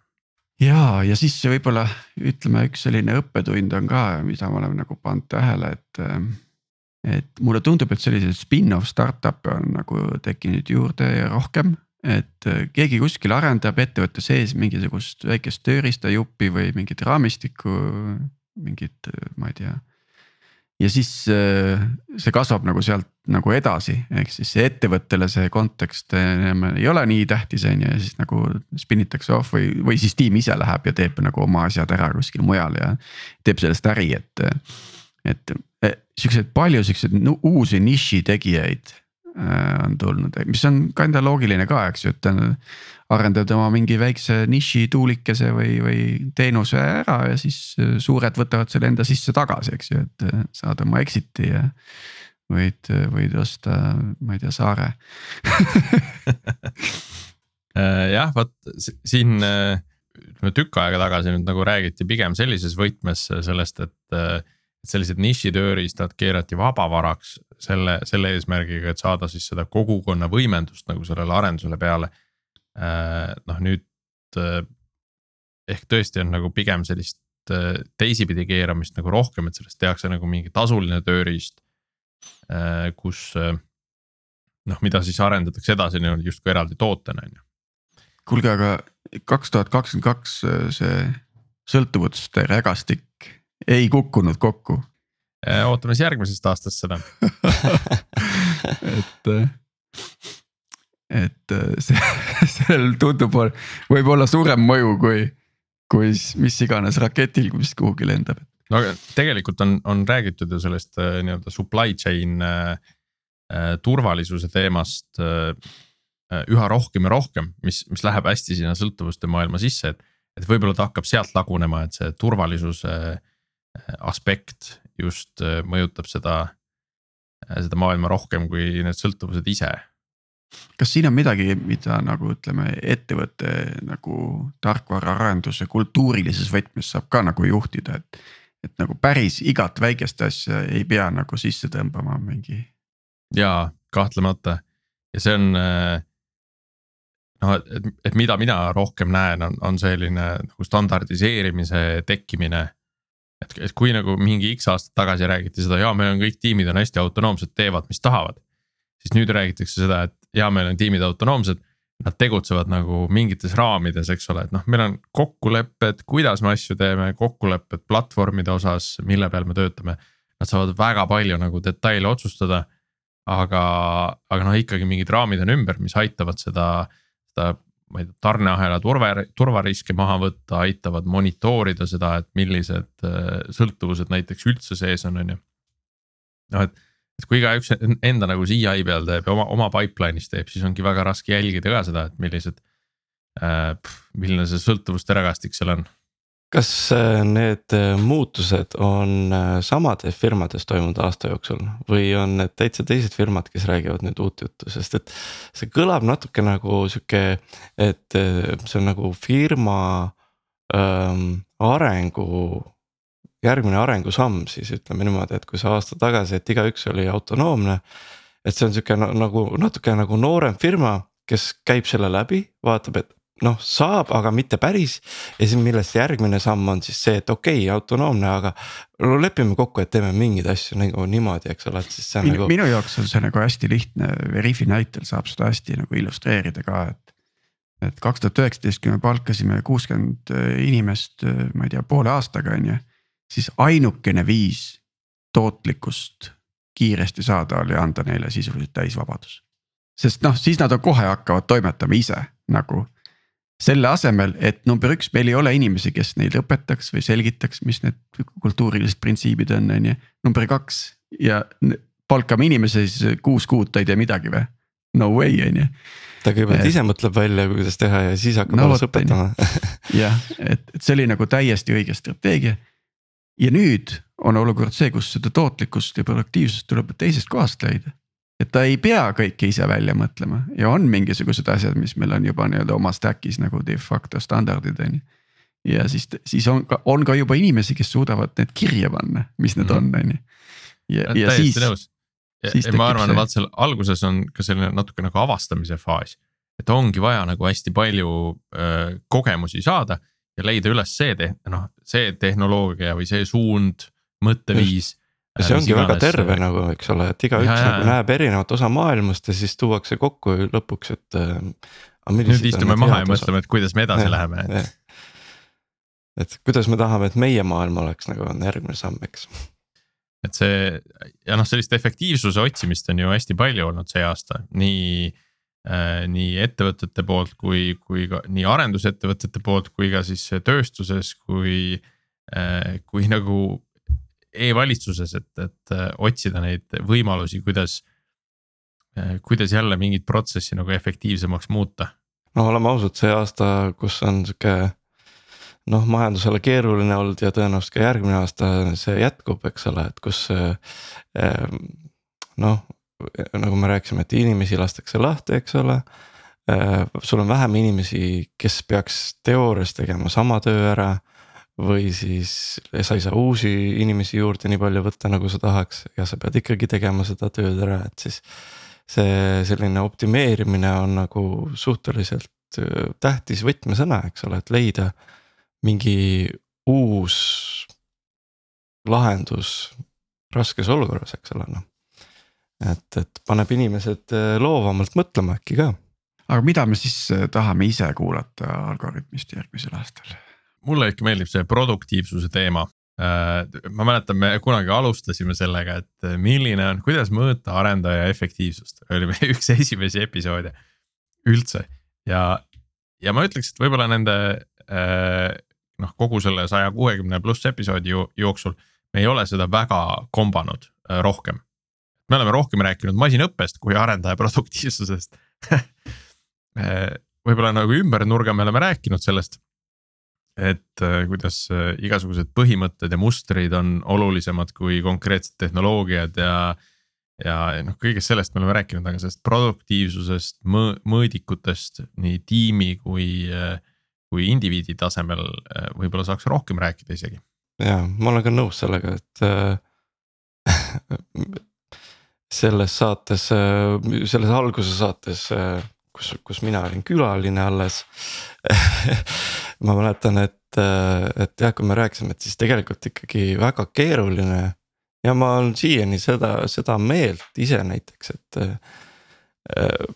ja, ja siis võib-olla ütleme, üks selline õppetund on ka, mida ma olen nagu pannud tähele, et et mulle tundub, et selliseid spin-off startup'e on nagu tekkinud juurde ja rohkem. et keegi kuskil arendab ettevõtte sees mingisugust väikest tööriistajuppi või mingit raamistikku, mingit, äh, ma ei tea. ja siis äh, see kasvab nagu sealt nagu edasi, ehk siis ettevõttele see kontekst enam ei ole nii tähtis, on ju, ja siis nagu spin itakse off või, või siis tiim ise läheb ja teeb nagu oma asjad ära kuskil mujal ja teeb sellest äri, et et siukseid palju siukseid uusi niši tegijaid äh, on tulnud, mis on ka enda loogiline ka, eks ju, et arendad oma mingi väikse niši tuulikese või, või teenuse ära ja siis äh, suured võtavad selle enda sisse tagasi, eks ju, et äh, saad oma exit'i ja. võid, võid osta, ma ei tea, saare jah, vot siin ütleme tükk aega tagasi nüüd nagu räägiti pigem sellises võtmes sellest, et sellised nišitööriistad keerati vabavaraks selle, selle eesmärgiga, et saada siis seda kogukonna võimendust nagu sellele arendusele peale. Äh, noh, nüüd äh, ehk tõesti on nagu pigem sellist äh, teisipidi keeramist nagu rohkem, et sellest tehakse nagu mingi tasuline tööriist. kus, noh, mida siis arendatakse edasi nii-öelda justkui eraldi tootena on ju. kuulge, aga kaks tuhat kakskümmend kaks see sõltuvuste rägastik ei kukkunud kokku. ootame siis järgmisest aastast seda et, et see, sellel tundub, võib olla suurem mõju kui, kui mis iganes raketil, mis kuhugi lendab. no aga tegelikult on, on räägitud ju sellest nii-öelda supply chain äh, Äh, turvalisuse teemast äh, äh, üha rohkem ja rohkem, mis, mis läheb hästi sinna sõltuvuste maailma sisse, et. et võib-olla ta hakkab sealt lagunema, et see turvalisuse aspekt just mõjutab seda, seda maailma rohkem kui need sõltuvused ise kas siin on midagi, mida nagu ütleme, ettevõtte nagu tarkvaraarenduse kultuurilises võtmes saab ka nagu juhtida, et. et nagu päris igat väikest asja ei pea nagu sisse tõmbama mingi jaa, kahtlemata ja see on äh, noh, et, et mida mina rohkem näen, on, on selline nagu standardiseerimise tekkimine. Et, et kui nagu mingi X aastat tagasi räägiti seda, jaa, meil on kõik tiimid on hästi autonoomsed, teevad, mis tahavad. siis nüüd räägitakse seda, et jaa, meil on tiimid autonoomsed. Nad tegutsevad nagu mingites raamides, eks ole, et noh, meil on kokkulepped, kuidas me asju teeme, kokkulepped platvormide osas, mille peal me töötame. Nad saavad väga palju nagu detaile otsustada aga, aga noh, ikkagi mingid raamid on ümber, mis aitavad seda, seda ma ei tea, tarneahela turva, turvariske maha võtta, aitavad monitoorida seda, et millised äh, sõltuvused näiteks üldse sees on, on ju. noh, et, et kui igaüks enda nagu CI peal teeb ja oma, oma pipeline'is teeb, siis ongi väga raske jälgida ka seda, et millised äh,. milline see sõltuvuste rägastik seal on kas äh, need äh, muutused on äh, samades firmades toimunud aasta jooksul või on need täitsa teised firmad, kes räägivad nüüd uut juttu, sest et see kõlab natuke nagu sihuke, et see on nagu firma ähm, arengu järgmine arengusamm siis ütleme niimoodi, et kui see aasta tagasi, et igaüks oli autonoomne. et see on sihuke nagu natuke nagu noorem firma, kes käib selle läbi, vaatab, et noh, saab, aga mitte päris. ja siis millest järgmine samm on siis see, et okei okay,, autonoomne, aga no lepime kokku, et teeme mingeid asju nagu niimoodi, eks ole, et siis see on minu, nagu. minu jaoks on see nagu hästi lihtne, Veriffi näitel saab seda hästi nagu illustreerida ka, et. et kaks tuhat üheksateist, kui me palkasime kuuskümmend inimest, ma ei tea, poole aastaga on ju. siis ainukene viis tootlikkust kiiresti saada oli anda neile sisuliselt täisvabadus. sest noh, siis nad on kohe hakkavad toimetama ise nagu selle asemel, et number üks, meil ei ole inimesi, kes neile õpetaks või selgitaks, mis need kultuurilised printsiibid on, on ju. number kaks ja palkame inimese siis kuus kuud, ta ei tea midagi või? No way on ju. ta kõigepealt ise mõtleb välja, kuidas teha ja siis hakkab no, alles õpetama jah, et, et see oli nagu täiesti õige strateegia. ja nüüd on olukord see, kus seda tootlikkust ja produktiivsust tuleb teisest kohast leida et ta ei pea kõike ise välja mõtlema ja on mingisugused asjad, mis meil on juba nii-öelda oma stack'is nagu de facto standardid on ju. ja siis, siis on ka, on ka juba inimesi, kes suudavad need kirja panna, mis need mm -hmm. on, on ju. ja, ja siis. nõus, ma arvan, et vaat seal alguses on ka selline natuke nagu avastamise faas. et ongi vaja nagu hästi palju öö, kogemusi saada ja leida üles see, noh, see tehnoloogia või see suund, mõtteviis ja see ongi väga terve nagu, eks ole, et igaüks nagu näeb erinevat osa maailmast ja siis tuuakse kokku lõpuks, et äh,. nüüd istume maha ja mõtleme, et kuidas me edasi ja, läheme, et. et kuidas me tahame, et meie maailm oleks nagu on järgmine samm, eks. et see ja noh, sellist efektiivsuse otsimist on ju hästi palju olnud see aasta, nii äh,. nii ettevõtete poolt kui, kui ka nii arendusettevõtete poolt, kui ka siis tööstuses, kui äh,, kui nagu e-valitsuses, et, et äh, otsida neid võimalusi, kuidas. Äh, kuidas jälle mingit protsessi nagu efektiivsemaks muuta. no oleme ausad, see aasta, kus on sihuke noh, majandusele keeruline olnud ja tõenäoliselt ka järgmine aasta see jätkub, eks ole, et kus äh, noh, nagu me rääkisime, et inimesi lastakse lahti, eks ole sul on vähem inimesi, kes peaks teoorias tegema sama töö ära või siis sa ei saa uusi inimesi juurde nii palju võtta, nagu sa tahaks ja sa pead ikkagi tegema seda tööd ära, et siis. see selline optimeerimine on nagu suhteliselt äh, tähtis võtmesõna, eks ole, et leida mingi uus lahendus raskes olukorras, eks ole noh. et, et paneb inimesed äh, loovamalt mõtlema äkki ka. aga mida me siis äh, tahame ise kuulata Algorütmist järgmisel aastal? Mulle ikka meeldib see produktiivsuse teema. ma mäletan, me kunagi alustasime sellega, et milline on, kuidas mõõta arendaja efektiivsust, oli meie üks esimesi episoode üldse ja, ja ma ütleks, et võib-olla nende noh, kogu selle saja kuuekümne pluss episoodi jooksul me ei ole seda väga kombanud äh, rohkem. me oleme rohkem rääkinud masinõppest kui arendaja produktiivsusest äh, võib-olla nagu ümber nurga me oleme rääkinud sellest. Et äh, kuidas igasugused põhimõtted ja mustrid on olulisemad kui konkreetsed tehnoloogiad ja. ja noh, kõigest sellest me oleme rääkinud, aga sellest produktiivsusest, mõõdikutest nii tiimi kui, kui indiviidi tasemel võib-olla saaks rohkem rääkida isegi ja ma olen ka nõus sellega, et äh, selles saates äh,, selles alguse saates äh,, kus, kus mina olin külaline alles ma mäletan, et, äh, et jah, kui me rääkisime, et siis tegelikult ikkagi väga keeruline. ja ma olen siiani seda, seda meelt ise näiteks, et äh,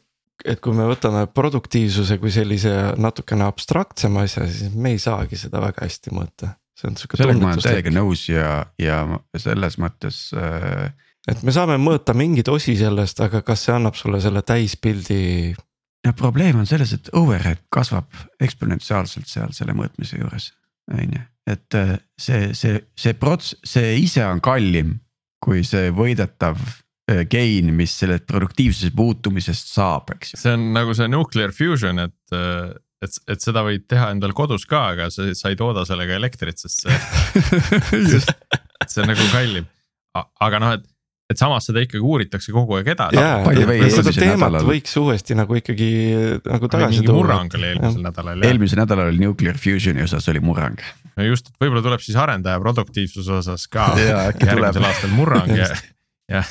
et kui me võtame produktiivsuse kui sellise natukene abstraktsema asja, siis me ei saagi seda väga hästi mõõta see on sihuke. sellega ma olen täiega nõus ja, ja selles mõttes äh.... et me saame mõõta mingeid osi sellest, aga kas see annab sulle selle täispildi? Ja probleem on selles, et overhead kasvab eksponentsiaalselt seal selle mõõtmise juures, on ju, et äh, see, see, see prots-, see ise on kallim kui see võidetav äh, gain, mis sellest produktiivsuse puutumisest saab, eks ju. see on nagu see nuclear fusion, et äh, et, et seda võid teha endal kodus ka, aga sa, sa ei tooda sellega elektrit, sest see see on nagu kallim. aga noh, et, et samas seda ikkagi uuritakse kogu aeg edasi. seda teemat nädalal... võiks uuesti nagu ikkagi nagu tagasi tuua. murrang oli eelmisel nädalal. eelmisel nädalal oli nuclear fusion'i osas oli murrang. no just, et võib-olla tuleb siis arendaja produktiivsuse osas ka järgmisel aastal murrang ja, ja,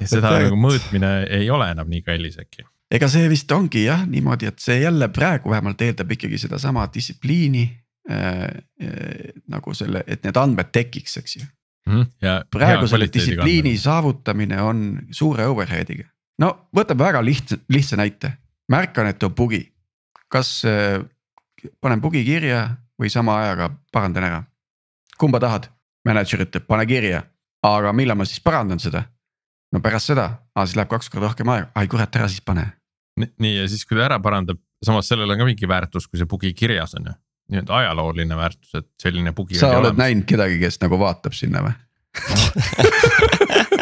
ja seda nagu mõõtmine ei ole enam nii kallis äkki ega see vist ongi jah niimoodi, et see jälle praegu vähemalt eeldab ikkagi sedasama distsipliini äh, äh, nagu selle, et need andmed tekiks, eks ju mm,. praegu selle distsipliini andmed. saavutamine on suure overhead'iga. no võtame väga lihtsa, lihtsa näite, märkan, et on bugi. kas äh, panen bugi kirja või sama ajaga parandan ära? kumba tahad? mänedžer ütleb, pane kirja, aga millal ma siis parandan seda? no pärast seda, siis läheb kaks korda rohkem aega, ai kurat, ära siis pane. nii ja siis, kui ta ära parandab, samas sellel on ka mingi väärtus, kui see bugi kirjas on ju, nii-öelda ajalooline väärtus, et selline bugi. sa oled olemas. näinud kedagi, kes nagu vaatab sinna või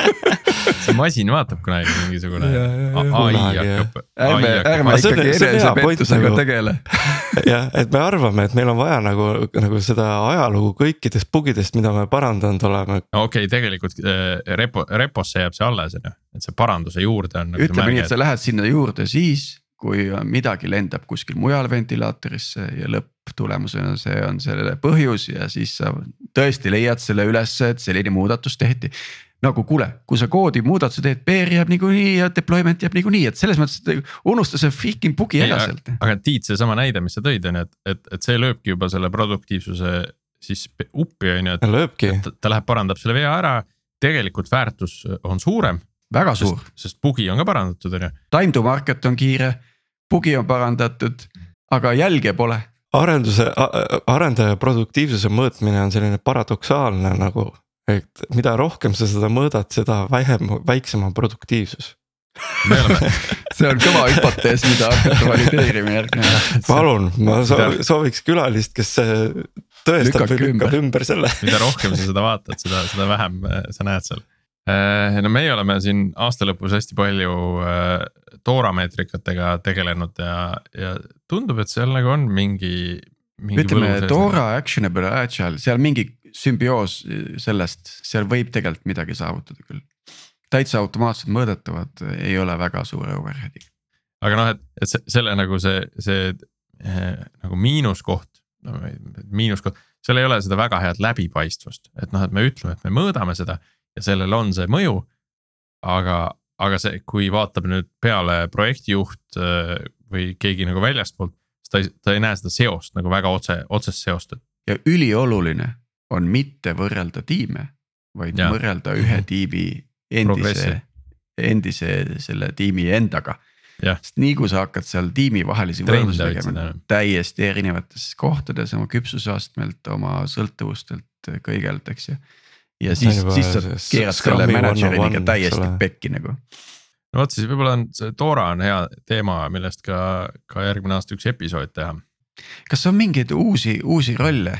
see masin vaatab kunagi mingisugune ai hakkab. ärme, ärme ikkagi enesepettusega tegele jah, et me arvame, et meil on vaja nagu, nagu seda ajalugu kõikidest bugidest, mida me parandanud oleme. okei okay,, tegelikult äh, repo, reposse jääb see alles on ju, et see paranduse juurde on. Nagu ütleme nii, et sa lähed sinna juurde siis, kui midagi lendab kuskil mujal ventilaatorisse ja lõpptulemusena see on selle põhjus ja siis sa tõesti leiad selle ülesse, et selline muudatus tehti nagu kuule, kui sa koodi muudatuse teed, PR jääb niikuinii ja deployment jääb niikuinii, et selles mõttes, et unusta see freaking bugi ära sealt. aga Tiit, seesama näide, mis sa tõid, on ju, et, et, et see lööbki juba selle produktiivsuse siis uppi, on ju, et. ta läheb, parandab selle vea ära, tegelikult väärtus on suurem. väga suur. sest bugi on ka parandatud, on ju. Time to market on kiire, bugi on parandatud, aga jälge pole arenduse, arendaja produktiivsuse mõõtmine on selline paradoksaalne nagu et mida rohkem sa seda mõõdad, seda vähem, väiksem on produktiivsus see on kõva hüpotees, mida hakata valideerima järgnevalt. palun, ma sooviks külalist, kes tõestab või lükkab ümber selle. mida rohkem sa seda vaatad, seda, seda vähem äh, sa näed seal. Äh, no meie oleme siin aasta lõpus hästi palju äh, toorameetrikatega tegelenud ja, ja tundub, et seal nagu on mingi. ütleme, Toora actionable agile, seal mingi sümbioos sellest, seal võib tegelikult midagi saavutada küll. täitsa automaatselt mõõdetavad, ei ole väga suure overhead'iga. aga noh, et, et selle nagu see, see nagu miinuskoht no,, miinuskoht, seal ei ole seda väga head läbipaistvust, et noh, et me ütleme, et me mõõdame seda ja sellel on see mõju. aga, aga see, kui vaatab nüüd peale projektijuht eh, või keegi nagu väljastpoolt, siis ta ei, ta ei näe seda seost nagu väga otse, otsest seost. ja ülioluline on mitte võrrelda tiime, vaid ja. võrrelda ühe mhm. tiimi endise endise selle tiimi endaga. Sest nii kui sa hakkad seal tiimivahelisi võrdlusi tegema täiesti erinevates kohtades oma küpsusastmelt, oma sõltuvustelt, kõigelt, eks ju. Ja siis, siis sa keerad selle eks täiesti ole. pekki nagu. no vot siis võib-olla on see Dora on hea teema, millest ka, ka järgmine aasta üks episood teha. kas on mingeid uusi, uusi rolle,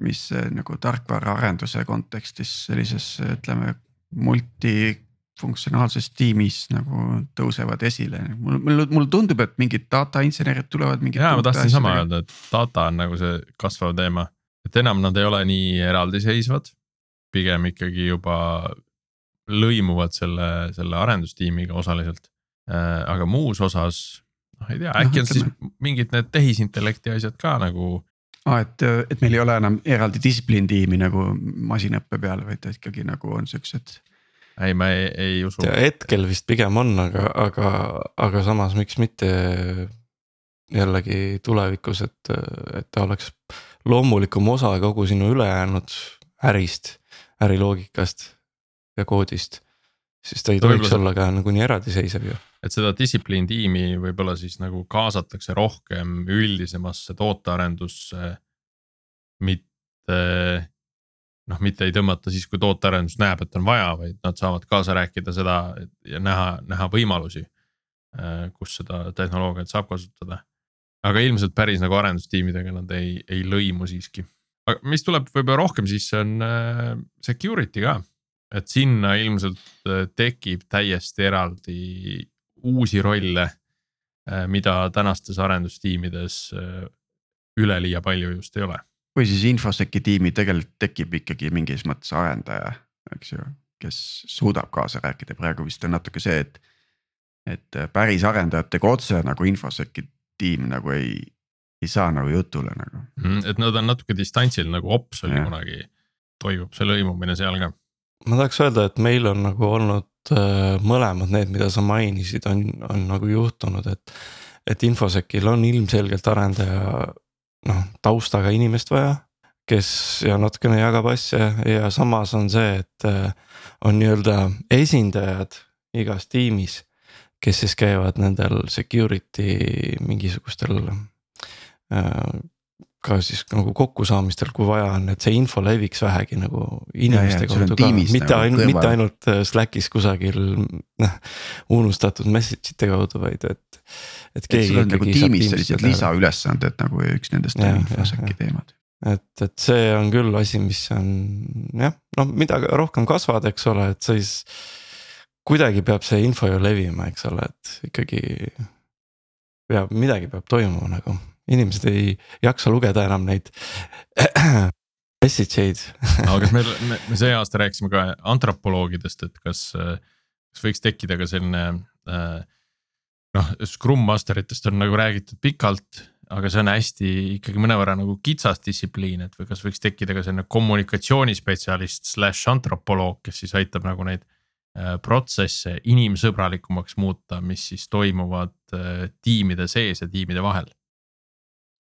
mis eh, nagu tarkvaraarenduse kontekstis sellises ütleme multifunktsionaalses tiimis nagu tõusevad esile, mul, mul, mulle tundub, et mingid data insenerid tulevad ja ma tahtsin sama öelda, et data on nagu see kasvav teema, et enam nad ei ole nii eraldiseisvad. Pigem ikkagi juba lõimuvad selle, selle arendustiimiga osaliselt. aga muus osas, noh ei tea, äkki on siis mingid need tehisintellekti asjad ka nagu aa, et, et meil ei ole enam eraldi distsipliintiimi nagu masinaõppe peal, vaid ta ikkagi nagu on siuksed. ei, ma ei, ei usu. hetkel vist pigem on, aga, aga, aga samas miks mitte jällegi tulevikus, et, et ta oleks loomulikum osa kogu sinu ülejäänud ärist, äriloogikast ja koodist. siis ta ei tohiks olla ka nagu nii eraldiseisev ju. et seda distsipliin tiimi võib-olla siis nagu kaasatakse rohkem üldisemasse tootearendusse. mitte noh, mitte ei tõmmata siis, kui tootearendus näeb, et on vaja, vaid nad saavad kaasa rääkida seda ja näha, näha võimalusi. kus seda tehnoloogiat saab kasutada. aga ilmselt päris nagu arendustiimidega nad ei, ei lõimu siiski. Aga mis tuleb võib-olla rohkem, siis see on äh, security ka. et sinna ilmselt äh, tekib täiesti eraldi uusi rolle, mida tänastes arendustiimides äh, üleliia palju just ei ole. või siis infosec'i tiimi tegelikult tekib ikkagi mingis mõttes arendaja, eks ju, kes suudab kaasa rääkida, praegu vist on natuke see, et. et päris arendajatega otse nagu infosec'i tiim nagu ei, ei saa nagu jutule nagu. et nad on natuke distantsil nagu Ops oli Jah. kunagi, toimub see lõimumine seal ka. ma tahaks öelda, et meil on nagu olnud äh, mõlemad need, mida sa mainisid, on, on nagu juhtunud, et. et Infosecil on ilmselgelt arendaja noh taustaga inimest vaja. kes ja natukene jagab asja ja samas on see, et äh, on nii-öelda esindajad igas tiimis. kes siis käivad nendel security mingisugustel ka siis nagu kokkusaamistel, kui vaja on, et see info leviks vähegi nagu inimeste kaudu ka, mitte nagu ainult, mitte ainult äh, Slackis kusagil noh. unustatud message ite kaudu, vaid et, et keegi nagu ikkagi saab tiimis sellised lisaülesanded nagu üks nendest on jah. teemad. et, et see on küll asi, mis on jah, noh, mida rohkem kasvad, eks ole, et siis. kuidagi peab see info ju levima, eks ole, et ikkagi. peab, midagi peab toimuma nagu, inimesed ei jaksa lugeda enam neid message eid aga kas meil, me, me see aasta rääkisime ka antropoloogidest, et kas, kas võiks tekkida ka selline äh, noh, Scrum Masteritest on nagu räägitud pikalt, aga see on hästi ikkagi mõnevõrra nagu kitsas distsipliin, et või kas võiks tekkida ka selline kommunikatsioonispetsialist slaš antropoloog, kes siis aitab nagu neid äh, protsesse inimsõbralikumaks muuta, mis siis toimuvad äh, tiimide sees ja tiimide vahel.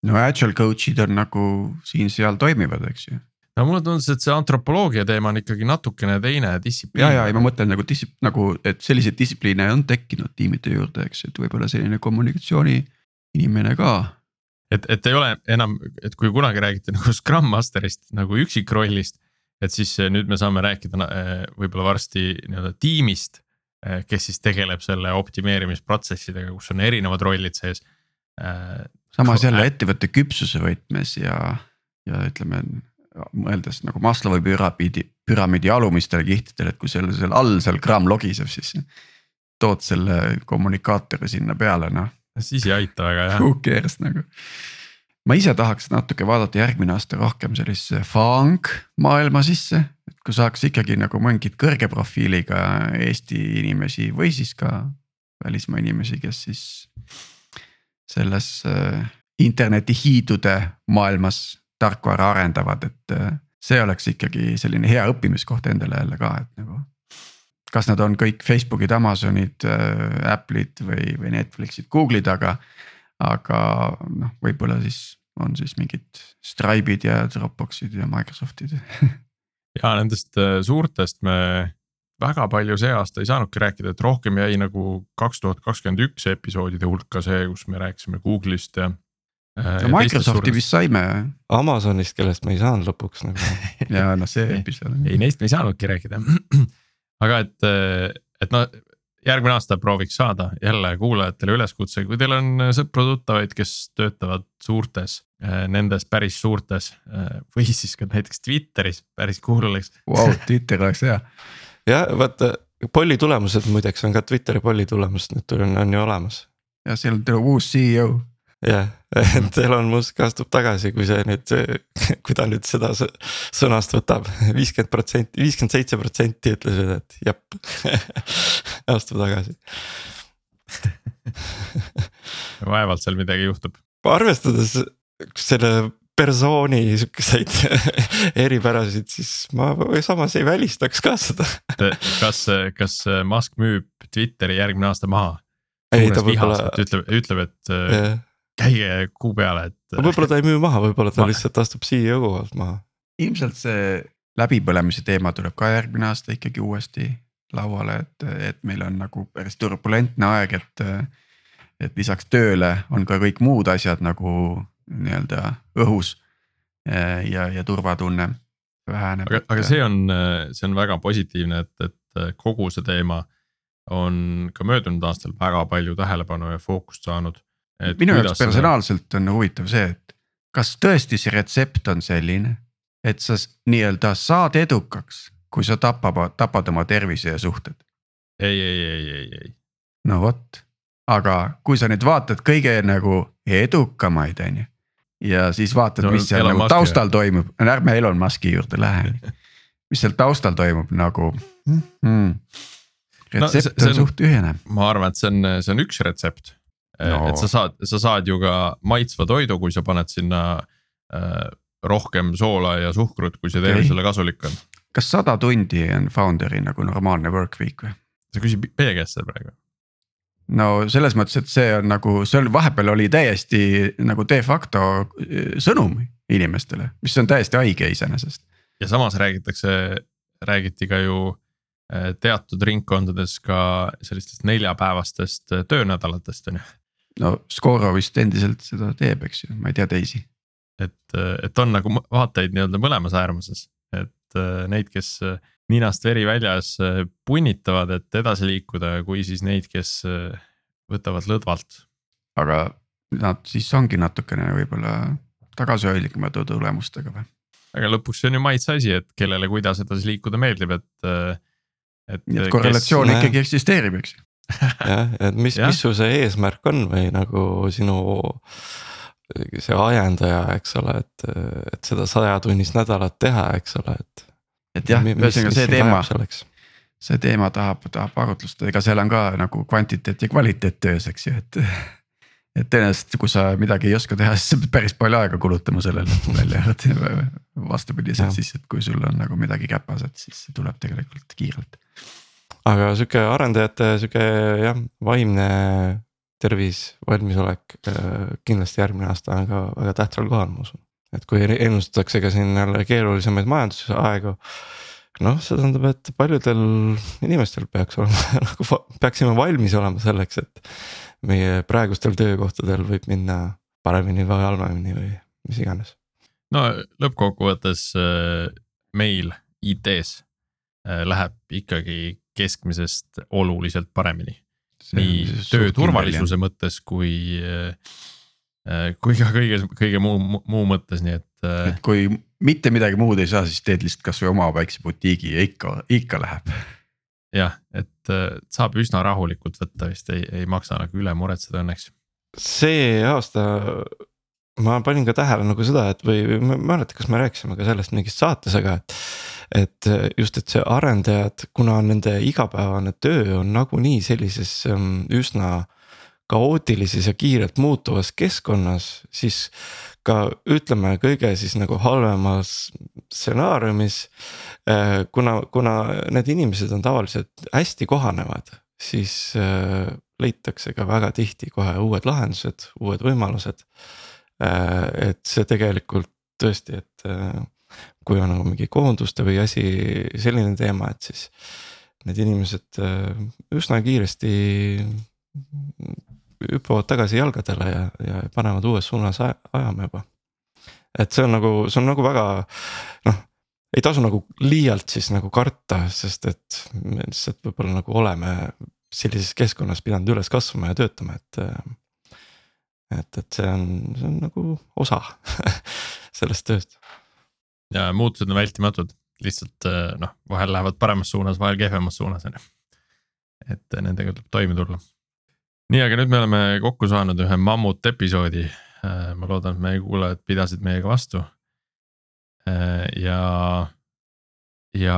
No agile coach'id on nagu siin-seal toimivad, eks ju. no mulle tundus, et see antropoloogia teema on ikkagi natukene teine distsipliin. ja, ja, ja ma mõtlen nagu distsip-, nagu, et selliseid distsipliine on tekkinud tiimide juurde, eks, et võib-olla selline kommunikatsiooni inimene ka. et, et ei ole enam, et kui kunagi räägiti nagu Scrum Masterist nagu üksikrollist. et siis eh, nüüd me saame rääkida eh, võib-olla varsti nii-öelda tiimist, eh, kes siis tegeleb selle optimeerimisprotsessidega, kus on erinevad rollid sees. Samas jälle ettevõtte küpsuse võtmes ja, ja ütleme mõeldes nagu Maslowi püramiidi, püramiidi alumistele kihtidele, et kui seal seal all seal gramm logiseb, siis. tood selle kommunikaatori sinna peale, noh. siis ei aita väga jah. Who cares nagu. ma ise tahaks natuke vaadata järgmine aasta rohkem sellisesse fang maailma sisse, et kui saaks ikkagi nagu mingit kõrge profiiliga Eesti inimesi või siis ka välismaa inimesi, kes siis selles äh, internetihiidude maailmas tarkvara arendavad, et äh, see oleks ikkagi selline hea õppimiskoht endale jälle ka, et nagu. kas nad on kõik Facebookid, Amazonid äh,, Apple'id või, või Netflixid, Google'id, aga. aga noh, võib-olla siis on siis mingid Stripe'id ja Dropbox'id ja Microsoft'id ja nendest suurtest me väga palju see aasta ei saanudki rääkida, et rohkem jäi nagu kaks tuhat kakskümmend üks episoodide hulka see, kus me rääkisime Google'ist ja. no Microsofti vist saime. Amazonist, kellest me ei saanud lõpuks nagu ja noh, see episood. ei, neist me ei saanudki rääkida. aga et, et no järgmine aasta prooviks saada jälle kuulajatele üleskutse, kui teil on sõpru-tuttavaid, kes töötavad suurtes, nendes päris suurtes või siis ka näiteks Twitteris päris oleks. Vau, Twitter oleks hea. jah, vaata polli tulemused muideks on ka Twitteri polli tulemused nüüd on, on ju olemas. ja seal tuleb uus CEO jah, et Elon Musk astub tagasi, kui see nüüd, kui ta nüüd seda sõnast võtab, viiskümmend protsenti, viiskümmend seitse protsenti ütlesid, et jep astub tagasi vaevalt seal midagi juhtub. arvestades selle persooni sihukeseid eripärasid, siis ma samas ei välistaks ka seda. kas, kas Musk müüb Twitteri järgmine aasta maha? ütleb, ütleb, et yeah käige kuu peale, et. võib-olla ta ei müü maha, võib-olla ta ma... lihtsalt astub CEO kohalt maha. ilmselt see läbipõlemise teema tuleb ka järgmine aasta ikkagi uuesti lauale, et, et meil on nagu päris turbulentne aeg, et. et lisaks tööle on ka kõik muud asjad nagu nii-öelda õhus ja, ja turvatunne väheneb. aga, aga see on, see on väga positiivne, et, et kogu see teema on ka möödunud aastal väga palju tähelepanu ja fookust saanud minu jaoks personaalselt on huvitav see, et kas tõesti see retsept on selline, et sa nii-öelda saad edukaks, kui sa tapab, tapad oma tervise ja suhted. ei, ei, ei, ei, ei. no vot, aga kui sa nüüd vaatad kõige nagu edukamaid, on ju. Ja siis vaatad no,, mis seal Elon nagu Musk taustal jah. toimub, ärme Elon Musk'i juurde lähe mis seal taustal toimub nagu mm,. retsept no, on, on suht ühene. ma arvan, et see on, see on üks retsept no.. et sa saad, sa saad ju ka maitsva toidu, kui sa paned sinna äh, rohkem soola ja suhkrut, kui see tervisele okay. kasulik on. kas sada tundi on founder'i nagu normaalne work week või? sa küsid meie käest seda praegu? No selles mõttes, et see on nagu, see on vahepeal oli täiesti nagu de facto äh, sõnum inimestele, mis on täiesti haige iseenesest. ja samas räägitakse, räägiti ka ju äh, teatud ringkondades ka sellistest neljapäevastest äh, töönädalatest on ju no Scoro vist endiselt seda teeb, eks ju, ma ei tea teisi. et, et on nagu vaatajaid nii-öelda mõlemas äärmuses, et neid, kes ninast veri väljas äh, punnitavad, et edasi liikuda, kui siis neid, kes võtavad lõdvalt. aga nad siis ongi natukene võib-olla tagasihoidlikumate tulemustega või? aga lõpuks see on ju maitse asi, et kellele kuidas edasi liikuda meeldib, et. et. nii et korrelatsioon kes... ikkagi eksisteerib, eks jah, et mis, mis su see eesmärk on või nagu sinu see ajendaja, eks ole, et, et seda sajatunnist nädalat teha, eks ole, et. Et jah, ühesõnaga see teema, see teema tahab, tahab arutlust, ega seal on ka nagu kvantiteet ja kvaliteet töös, eks ju, et. et tõenäoliselt, kui sa midagi ei oska teha, siis sa pead päris palju aega kulutama sellele välja arvata vastupidiselt siis, et kui sul on nagu midagi käpas, et siis see tuleb tegelikult kiirelt aga sihuke arendajate sihuke jah, vaimne tervis, valmisolek äh, kindlasti järgmine aasta on ka väga tähtsal kohal, ma usun. Et kui ennustatakse ka siin jälle keerulisemaid majandusaegu. noh, see tähendab, et paljudel inimestel peaks olema nagu peaksime valmis olema selleks, et meie praegustel töökohtadel võib minna paremini või halvemini või mis iganes. no lõppkokkuvõttes äh, meil IT-s äh, läheb ikkagi keskmisest oluliselt paremini. nii töö turvalisuse mõttes kui, äh, kui ka kõige, kõige muu, muu mõttes, nii et. Äh, et kui mitte midagi muud ei saa, siis teed lihtsalt kasvõi oma väikse butiigi ja ikka, ikka läheb. jah, et äh, saab üsna rahulikult võtta vist ei, ei maksa nagu üle muretseda õnneks. see aasta ma panin ka tähele nagu seda, et või, või ma ei mäleta, kas me rääkisime ka sellest mingis saates, aga et et äh, just, et see arendajad, kuna nende igapäevane töö on nagunii sellises ähm, üsna kaootilises ja kiirelt muutuvas keskkonnas, siis ka ütleme kõige siis nagu halvemas stsenaariumis. Äh, kuna, kuna need inimesed on tavaliselt hästi kohanevad, siis äh, leitakse ka väga tihti kohe uued lahendused, uued võimalused. et see tegelikult tõesti, et kui on nagu mingi koonduste või asi, selline teema, et siis. need inimesed äh, üsna kiiresti hüppavad tagasi jalgadele ja, ja panevad uues suunas ajama juba. et see on nagu, see on nagu väga noh, ei tasu nagu liialt siis nagu karta, sest et me lihtsalt võib-olla nagu oleme sellises keskkonnas pidanud üles kasvama ja töötama, et. et, et see on, see on nagu osa sellest tööst. ja muutused on vältimatud, lihtsalt noh, vahel lähevad paremas suunas, vahel kehvemas suunas on ju. et nendega tuleb toime tulla nii, aga nüüd me oleme kokku saanud ühe mammut episoodi. Äh, ma loodan, et meie kuulajad pidasid meiega vastu. Äh, ja, ja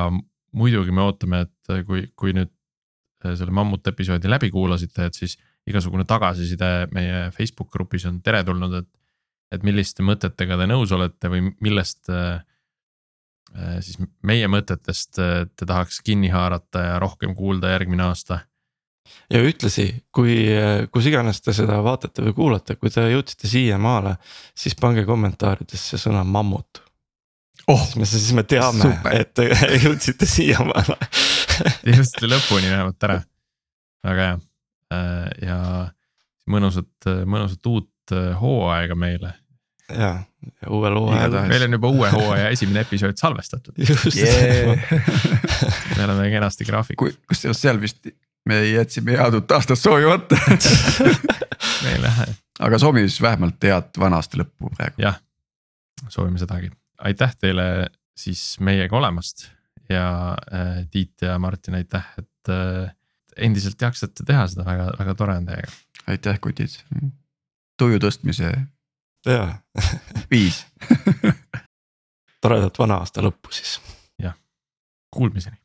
muidugi me ootame, et kui, kui nüüd äh, selle mammut episoodi läbi kuulasite, et siis igasugune tagasiside meie Facebook grupis on teretulnud, et. et milliste mõtetega te nõus olete või millest siis meie mõtetest te tahaks kinni haarata ja rohkem kuulda järgmine aasta ja ühtlasi, kui, kus iganes te seda vaatate või kuulate, kui te jõudsite siiamaale, siis pange kommentaaridesse sõna mammut oh,. siis me, siis me teame, et te jõudsite siiamaale jõudsite lõpuni vähemalt ära, väga hea äh, ja mõnusat, mõnusat uut äh, hooaega meile. ja, ja uuel hooajal. meil on juba uue hooaja esimene episood salvestatud. Yeah. me oleme kenasti graafikus. kusjuures seal vist me jätsime head uut aastat soovimata me ei lähe. aga soovime siis vähemalt head vana aasta lõppu praegu. jah, soovime sedagi, aitäh teile siis meiega olemast ja äh, Tiit ja Martin, aitäh, et äh, endiselt jaksate teha seda, väga, väga tore on teiega. aitäh, kutid, tuju tõstmise jaa viis toredat vana aasta lõppu siis. jah, kuulmiseni.